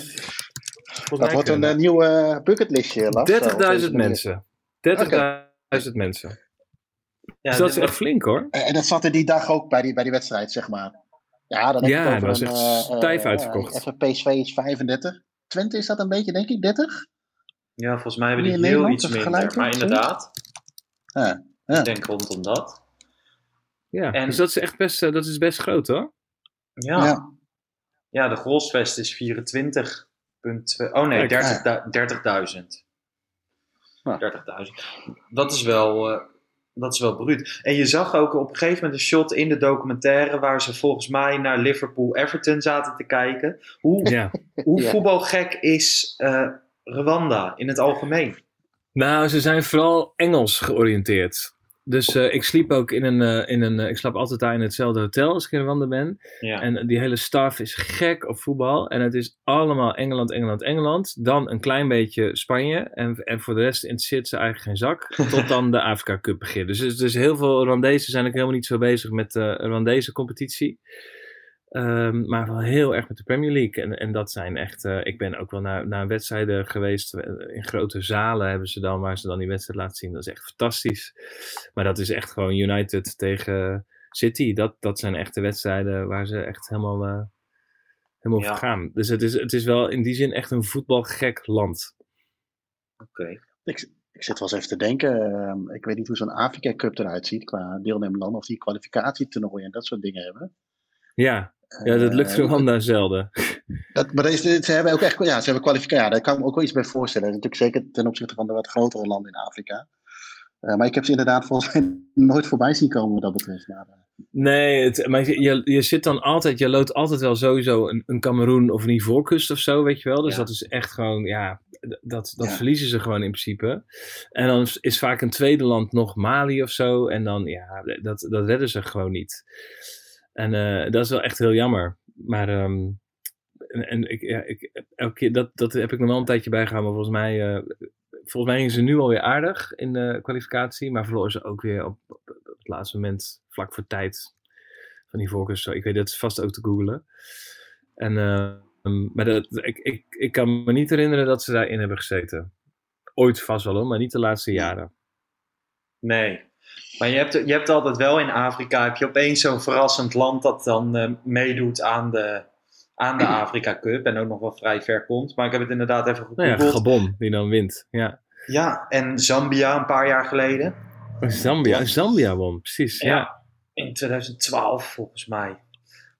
Dat wordt een kunnen nieuw eh, bucketlistje, Lars. zo, op deze 30.000 manier. mensen. 30.000 mensen. Ja, dus dat is echt flink hoor. En dat zat er die dag ook bij die, bij die wedstrijd, zeg maar. Ja, dan heb je Ja, dat was een, echt eh, stijf eh, uitverkocht. Even PSV is 35. Twente is dat een beetje, denk ik, 30? ja, volgens mij hebben die heel Nederland, iets minder. Maar inderdaad, Ja. Ja. ik denk rondom dat. Ja, En- dus dat is echt best, eh, dat is best groot hoor. Ja, ja. Ja. de Grolsvest is 24,2. Oh nee, Kijk. 30 30.000. Ja. 30.000. Dat is wel. eh, dat is wel bruut. En je zag ook op een gegeven moment een shot in de documentaire waar ze volgens mij naar Liverpool-Everton zaten te kijken. Hoe, Ja. hoe Ja. voetbalgek is eh, Rwanda in het algemeen? Nou, ze zijn vooral Engels georiënteerd. Dus eh, ik sliep ook in een, eh, in een eh, ik slaap altijd daar in hetzelfde hotel als ik in Rwanda ben. Ja. En die hele staf is gek op voetbal. En het is allemaal Engeland, Engeland, Engeland. Dan een klein beetje Spanje. En, en voor de rest interesseert ze eigenlijk geen zak. Tot dan de Afrika Cup begint. Dus, dus, dus heel veel Rwandezen zijn ook helemaal niet zo bezig met de Rwandese competitie. Ehm, maar wel heel erg met de Premier League. En, en dat zijn echt. eh, ik ben ook wel naar, naar wedstrijden geweest. eh, In grote zalen hebben ze dan, waar ze dan die wedstrijd laten zien. Dat is echt fantastisch. Maar dat is echt gewoon United tegen City. Dat, dat zijn echte wedstrijden waar ze echt helemaal, eh helemaal Ja. voor gaan. Dus het is, het is wel in die zin echt een voetbalgek land. Oké. Ik, ik zit wel eens even te denken. ehm, ik weet niet hoe zo'n Afrika Cup eruit ziet qua deelnemerland. Of die kwalificatietoernooien en dat soort dingen hebben. Ja, ja dat lukt Eh, Rwanda zelden. Dat, maar deze, ze hebben ook echt ja, ze hebben kwalificatie. Ja, daar kan ik me ook wel iets bij voorstellen. Natuurlijk zeker ten opzichte van de wat grotere landen in Afrika. Eh, maar ik heb ze inderdaad volgens mij nooit voorbij zien komen wat dat betreft. Maar, eh, Nee, het, maar je, je, zit dan altijd, je loodt altijd wel sowieso een, een Cameroen of een Ivoorkust of zo, weet je wel. Dus Ja. dat is echt gewoon, ja, dat, dat Ja. verliezen ze gewoon in principe. En dan is- is vaak een tweede land nog Mali of zo. En dan, ja, dat, dat redden ze gewoon niet. En eh, dat is wel echt heel jammer. Maar, ehm, en, en ik, ja, ik, elke keer, dat, dat heb ik nog wel een tijdje bijgehouden. Maar volgens mij, eh, volgens mij gingen ze nu alweer aardig in de kwalificatie. Maar verloren ze ook weer op, op, op het laatste moment, vlak voor tijd van die voorkeurs. Ik weet dat vast ook te googlen. En, eh, um, maar dat, ik, ik, ik kan me niet herinneren dat ze daarin hebben gezeten. Ooit vast wel hoor, maar niet de laatste jaren. Nee. Maar je hebt, je hebt altijd wel in Afrika, heb je opeens zo'n verrassend land dat dan eh, meedoet aan de, aan de Afrika Cup. En ook nog wel vrij ver komt. Maar ik heb het inderdaad even Nou ja. Gabon, die dan wint. Ja. ja, en Zambia een paar jaar geleden. Zambia, Zambia won, precies. Ja. Ja. In 2012 volgens mij.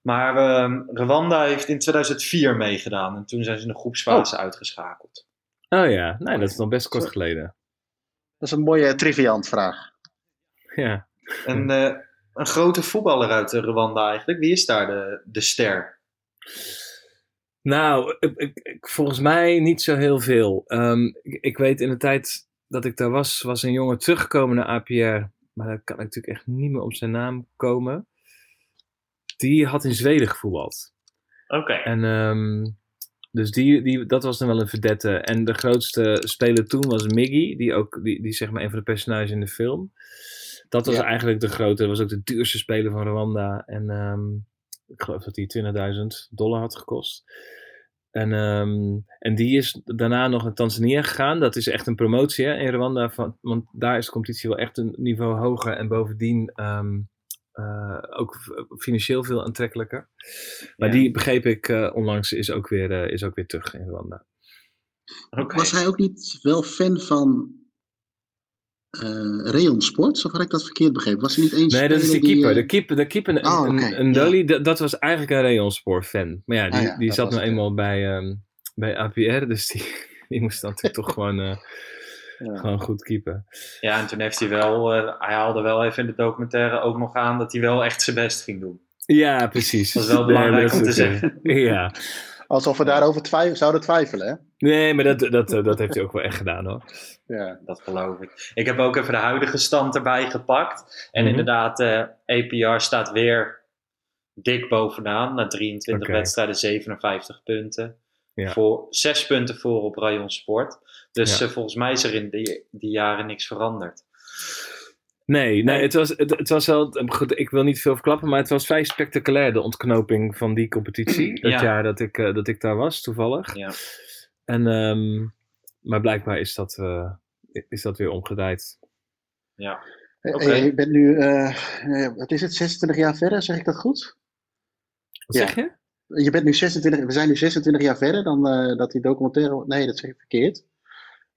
Maar ehm, Rwanda heeft in 2004 meegedaan. En toen zijn ze in de groepsfase uitgeschakeld. Oh ja, nee, dat is dan best kort geleden. dat is een mooie triviant vraag. Ja. Een, eh, een grote voetballer uit Rwanda eigenlijk. Wie is daar de, de ster? Nou, ik, volgens mij niet zo heel veel. Ehm, ik, ik weet in de tijd dat ik daar was, was een jongen teruggekomen naar APR. Maar daar kan ik natuurlijk echt niet meer op zijn naam komen. Die had in Zweden gevoetbald. Oké. En ehm, dus die, die, dat was dan wel een verdette. En de grootste speler toen was Miggy, die ook die, die zeg maar een van de personages in de film. Dat was Ja. eigenlijk de grote, dat was ook de duurste speler van Rwanda. En ehm, ik geloof dat hij 20.000 dollar had gekost. En, ehm, en die is daarna nog naar Tanzania gegaan. Dat is echt een promotie hè, in Rwanda. Van, want daar is de competitie wel echt een niveau hoger. En bovendien ehm, eh, ook financieel veel aantrekkelijker. Maar Ja. die begreep ik eh, onlangs is ook, weer, eh, is ook weer terug in Rwanda. Was hij ook niet wel fan van eh Reon Sports? Of had ik dat verkeerd begrepen? Was hij niet eens Nee, dat is de speler die, keeper. eh, De keeper, de keeper een, Oh, een, oké, een ja. Dolly, dat, dat was eigenlijk een Rayonsport fan. Maar ja, die, Ah ja, die dat zat nou het, ja. eenmaal bij, ehm, bij APR. Dus die, die moest dan natuurlijk toch gewoon, eh, ja. gewoon goed keepen. Ja, en toen heeft hij wel, eh, hij haalde wel even in de documentaire ook nog aan dat hij wel echt zijn best ging doen. Ja, precies. Dat is wel belangrijk om te eh, Ja. Alsof we daarover twijf- zouden twijfelen, hè? Nee, maar dat, dat, eh, dat heeft hij ook wel echt gedaan hoor. Ja. Dat geloof ik. Ik heb ook even de huidige stand erbij gepakt. En Mhm. inderdaad, eh APR staat weer dik bovenaan. Na 23 Oké. wedstrijden, 57 punten. Ja. Voor, 6 punten voor op Rayon Sport. Dus Ja. eh, volgens mij is er in die, die jaren niks veranderd. Nee, nee. Het, was, het, het was wel. Goed, ik wil niet veel verklappen, maar het was vrij spectaculair, de ontknoping van die competitie. Dat Ja. jaar dat ik, eh, dat ik daar was, toevallig. Ja. En, ehm, maar blijkbaar is dat, eh, is dat weer omgedraaid. Ja. Hey, ik ben nu, wat is het, 26 jaar verder, zeg ik dat goed? Wat Ja. zeg je? Je bent nu 26, we zijn nu 26 jaar verder dan eh, dat die documentaire. Nee, dat zeg ik verkeerd.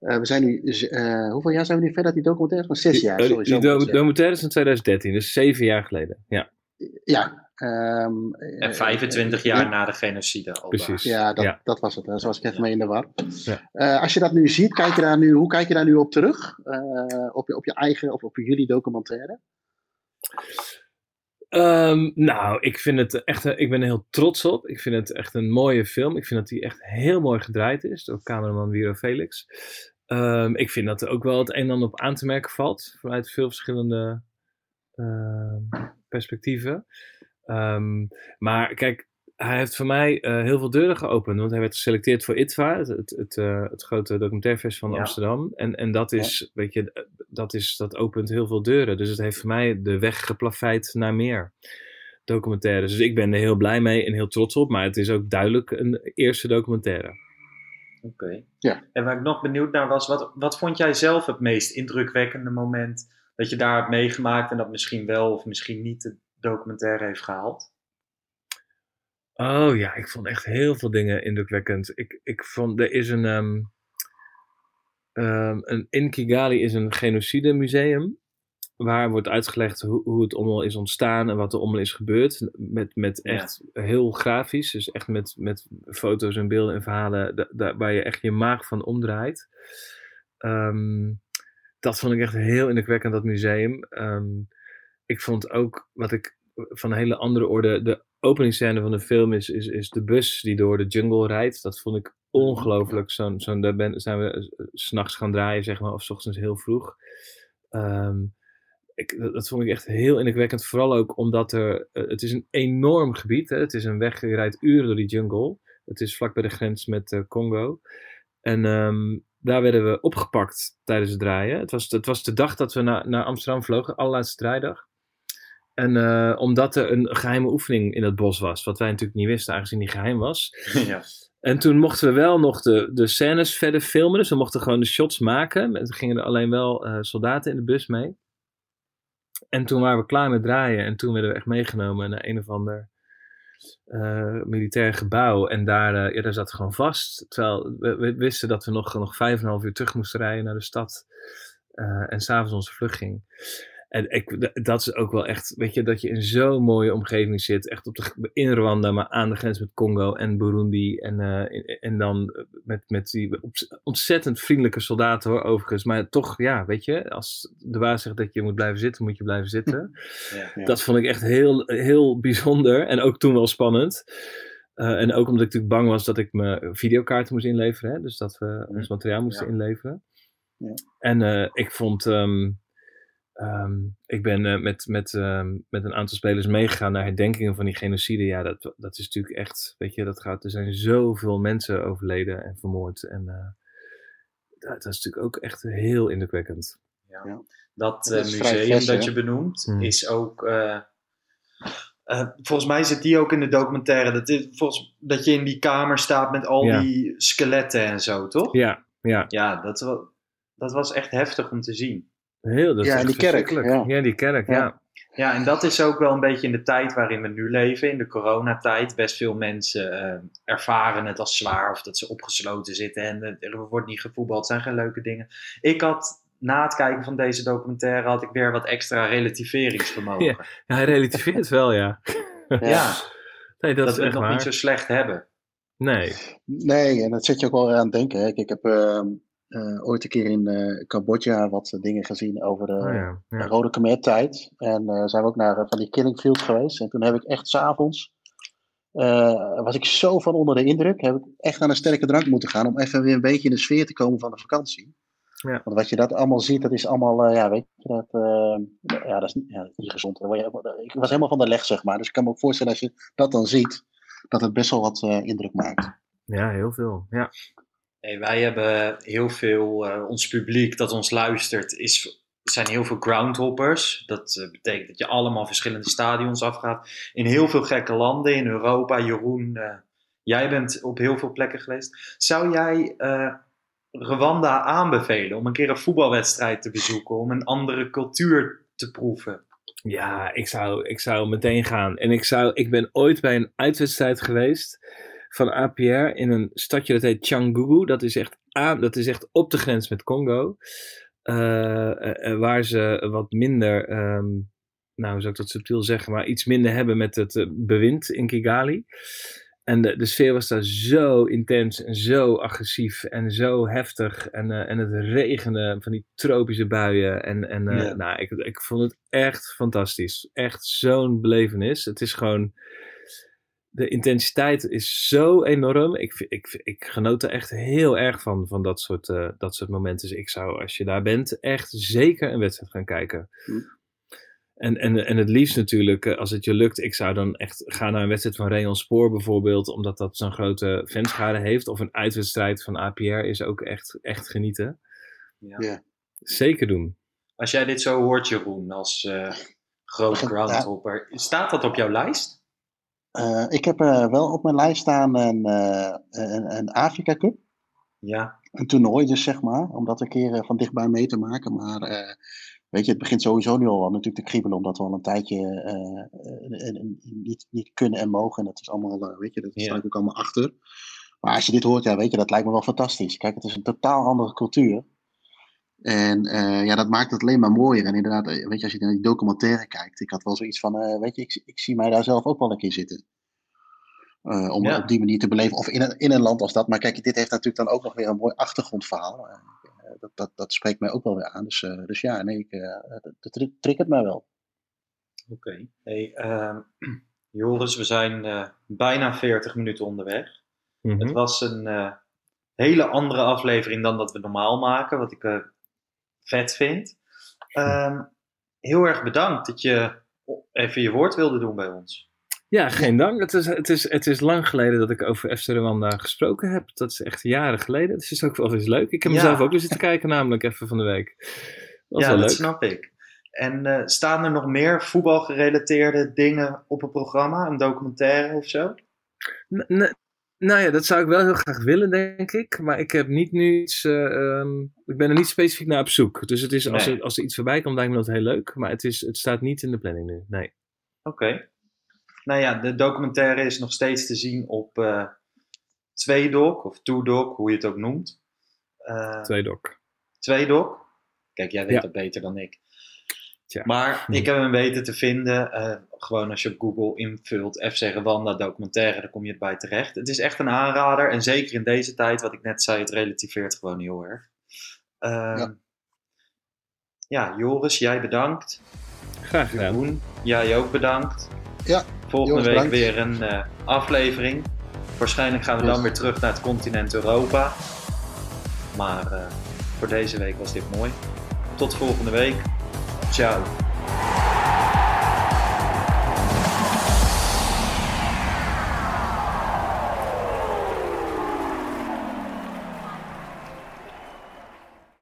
Eh, we zijn nu, eh, hoeveel jaar zijn we nu verder dat die documentaire? Van zes jaar. Die, sorry, die zo do- documentaire is in 2013, dus zeven jaar geleden. Ja, Ja. ehm, En eh, 25 eh, jaar ja, na de genocide precies. Ja, dat, Ja. dat was het. Daar was ik even Ja. mee in de war. Ja. Eh, als je dat nu ziet, kijk je daar nu, hoe kijk je daar nu op terug? Eh, op, je, op je eigen, of op jullie documentaire? Ehm, nou, ik vind het echt, eh, ik ben er heel trots op. Ik vind het echt een mooie film. Ik vind dat die echt heel mooi gedraaid is door cameraman Wiro Felix. Ehm, ik vind dat er ook wel het een en ander op aan te merken valt vanuit veel verschillende ehm, perspectieven. Ehm, maar kijk, hij heeft voor mij eh, heel veel deuren geopend. Want hij werd geselecteerd voor ITVA, het, het, het, eh, het grote documentairefestival van Ja. Amsterdam. En, en dat is, weet je, dat, is, dat opent heel veel deuren. Dus het heeft voor mij de weg geplaveid naar meer documentaires. Dus ik ben er heel blij mee en heel trots op. Maar het is ook duidelijk een eerste documentaire. Oké. Ja. En waar ik nog benieuwd naar was, wat, wat vond jij zelf het meest indrukwekkende moment dat je daar hebt meegemaakt en dat misschien wel of misschien niet de documentaire heeft gehaald? Oh ja, ik vond echt heel veel dingen indrukwekkend. Ik, ik vond, er is een, ehm, ehm, een. In Kigali is een genocide museum. Waar wordt uitgelegd hoe, hoe het allemaal is ontstaan en wat er allemaal is gebeurd. Met, met Ja. echt heel grafisch. Dus echt met, met foto's en beelden en verhalen. da- da- waar je echt je maag van omdraait. Ehm, dat vond ik echt heel indrukwekkend, dat museum. Ehm, ik vond ook, wat ik van een hele andere orde, de openingsscène van de film is, is, is de bus die door de jungle rijdt. Dat vond ik ongelooflijk. Zo'n, zo'n, daar ben, zijn we s'nachts gaan draaien, zeg maar, of 's ochtends heel vroeg. Ehm, ik, dat, dat vond ik echt heel indrukwekkend. Vooral ook omdat er, eh, het is een enorm gebied. Hè? Het is een weg, je rijdt uren door die jungle. Het is vlak bij de grens met eh, Congo. En ehm, daar werden we opgepakt tijdens het draaien. Het was, het was de dag dat we naar, naar Amsterdam vlogen, allerlaatste draaidag. En eh, omdat er een geheime oefening in het bos was, wat wij natuurlijk niet wisten, aangezien die geheim was. ja. En toen mochten we wel nog de, de scènes verder filmen. Dus we mochten gewoon de shots maken. Er gingen er alleen wel soldaten in de bus mee. En toen waren we klaar met draaien. En toen werden we echt meegenomen naar een of ander eh, militair gebouw. En daar, eh, ja, daar zat gewoon vast. Terwijl we, wisten dat we nog, nog vijf en een half uur terug moesten rijden naar de stad. eh, en s'avonds onze vlucht ging. En ik, dat is ook wel echt, weet je, dat je in zo'n mooie omgeving zit. Echt op de, in Rwanda, maar aan de grens met Congo en Burundi. En, eh, en dan met, met die ontzettend vriendelijke soldaten hoor, overigens. Maar toch, ja, weet je, als de baas zegt dat je moet blijven zitten, moet je blijven zitten. Ja. Ja. Dat vond ik echt heel, heel bijzonder. En ook toen wel spannend. Eh, en ook omdat ik natuurlijk bang was dat ik mijn videokaarten moest inleveren. Hè? Dus dat we ons materiaal moesten Ja. inleveren. Ja. En eh, ik vond... ehm, ehm, ik ben eh, met, met, ehm, met een aantal spelers meegegaan naar herdenkingen van die genocide. Ja, dat, dat is natuurlijk echt... Weet je, dat gaat... Er zijn zoveel mensen overleden en vermoord. En eh, dat, dat is natuurlijk ook echt heel indrukwekkend. Ja. Dat Dat eh, museum dat je benoemt, Hmm. is ook. eh, eh, volgens mij zit die ook in de documentaire. Dat, is, volgens, dat je in die kamer staat met al Ja. die skeletten en zo, toch? Ja, ja. Ja, dat, dat was echt heftig om te zien. Heel, dat is Ja, die kerk, verschrikkelijk. ja. ja, die kerk, Ja. ja. Ja, en dat is ook wel een beetje in de tijd waarin we nu leven, in de coronatijd. Best veel mensen eh, ervaren het als zwaar of dat ze opgesloten zitten en eh, er wordt niet gevoetbald. Het zijn geen leuke dingen. Ik had na het kijken van deze documentaire had ik weer wat extra relativeringsvermogen. Ja. Ja, hij relativeert wel, ja. Ja, Nee, dat, dat, is we echt het nog waar. niet zo slecht hebben. Nee. Nee, en dat zet je ook wel aan het denken. Hè. Kijk, Ik heb ehm, eh, ooit een keer in eh, Cambodja wat eh, dingen gezien over de Oh, ja. Ja. Rode Khmer-tijd. En zijn we ook naar van die killing fields geweest. En toen heb ik echt s'avonds, was ik zo van onder de indruk, heb ik echt aan een sterke drank moeten gaan om even weer een beetje in de sfeer te komen van de vakantie. Ja. Want wat je dat allemaal ziet, dat is allemaal, ja, weet je, dat, ja, dat is niet, ja, gezond. Ik was helemaal van de leg, zeg maar. Dus ik kan me ook voorstellen als je dat dan ziet, dat het best wel wat indruk maakt. ja, heel veel. Ja. Wij hebben heel veel, eh, ons publiek dat ons luistert, is, zijn heel veel groundhoppers. Dat eh, betekent dat je allemaal verschillende stadions afgaat. In heel veel gekke landen in Europa. Jeroen, eh, Jij bent op heel veel plekken geweest. Zou jij Rwanda aanbevelen om een keer een voetbalwedstrijd te bezoeken, om een andere cultuur te proeven? Ja, ik zou, ik zou meteen gaan. En ik, zou, ik ben ooit bij een uitwedstrijd geweest van APR in een stadje dat heet Changugu. Dat is echt, aan, dat is echt op de grens met Congo. Eh, eh, eh, waar ze wat minder, ehm, nou hoe zou ik dat subtiel zeggen, maar iets minder hebben met het bewind in Kigali. En de, de sfeer was daar zo intens en zo agressief en zo heftig. En, en het regende van die tropische buien. En, en Ja. nou, ik, ik vond het echt fantastisch. Echt zo'n belevenis. Het is gewoon. De intensiteit is zo enorm. Ik, ik, ik genoot er echt heel erg van, van dat soort, eh, dat soort momenten. Dus ik zou, als je daar bent, echt zeker een wedstrijd gaan kijken. Hm. En, en, en het liefst natuurlijk, eh, als het je lukt, ik zou dan echt gaan naar een wedstrijd van Rayon Spoor bijvoorbeeld, omdat dat zo'n grote fanschade heeft. Of een uitwedstrijd van APR is ook echt, echt genieten. Ja. Ja. Zeker doen. Als jij dit zo hoort, Jeroen, als eh groot groundhopper, staat dat op jouw lijst? Eh, ik heb eh, wel op mijn lijst staan een, eh, een, een Afrika Cup. Ja, Een toernooi dus, zeg maar. Om dat een keer van dichtbij mee te maken. Maar weet je, het begint sowieso nu al natuurlijk te kriebelen. Omdat we al een tijdje niet, niet kunnen en mogen. En dat is allemaal, weet je, dat Ja. sta ik ook allemaal achter. Maar als je dit hoort, ja, weet je, dat lijkt me wel fantastisch. Kijk, het is een totaal andere cultuur. En eh, ja, dat maakt het alleen maar mooier. En inderdaad, eh, weet je, als je naar die documentaire kijkt, ik had wel zoiets van, eh, weet je, ik, ik zie mij daar zelf ook wel een keer zitten. Eh, om Ja. op die manier te beleven. Of in een, in een land als dat. Maar kijk, dit heeft natuurlijk dan ook nog weer een mooi achtergrondverhaal. Dat, dat, dat spreekt mij ook wel weer aan. Dus, eh, dus ja, nee, ik, eh, dat, dat tri- triggert mij wel. oké. Hey, ehm, Joris, we zijn eh, bijna 40 minuten onderweg. Mhm. Het was een eh, hele andere aflevering dan dat we normaal maken, wat ik eh, vet vind. Ehm, heel erg bedankt dat je even je woord wilde doen bij ons. Ja, geen dank. Het is, het, is, het is lang geleden dat ik over FC Rwanda gesproken heb. Dat is echt jaren geleden. Dus het is ook wel eens leuk. Ik heb Ja. mezelf ook weer zitten kijken, namelijk even van de week. Dat ja, dat leuk. snap ik. En eh, staan er nog meer voetbalgerelateerde dingen op het programma? Een documentaire of zo? N- nou ja, dat zou ik wel heel graag willen, denk ik. Maar ik heb niet nu iets. eh, ehm, ik ben er niet specifiek naar op zoek. Dus het is, als, Nee. er, als er iets voorbij komt, lijkt me dat heel leuk. Maar het, is, het staat niet in de planning nu. Nee. Oké. Nou ja, de documentaire is nog steeds te zien op eh Tweedoc of Toedoc, hoe je het ook noemt. Eh Twee doc. Tweedoc. Kijk, jij weet Ja. dat beter dan ik. Maar ik heb hem weten te vinden. eh, gewoon als je op Google invult FC Rwanda documentaire, dan kom je erbij terecht. Het is echt een aanrader. En zeker in deze tijd, wat ik net zei, het relativeert gewoon heel erg. Ehm, Ja. ja, Joris, jij bedankt. Graag gedaan. Jeroen, jij ook bedankt. Ja, Volgende Joris, week bedankt. weer een eh, aflevering. Waarschijnlijk gaan we Yes. dan weer terug naar het continent Europa. Maar eh, voor deze week was dit mooi. Tot volgende week. Ciao.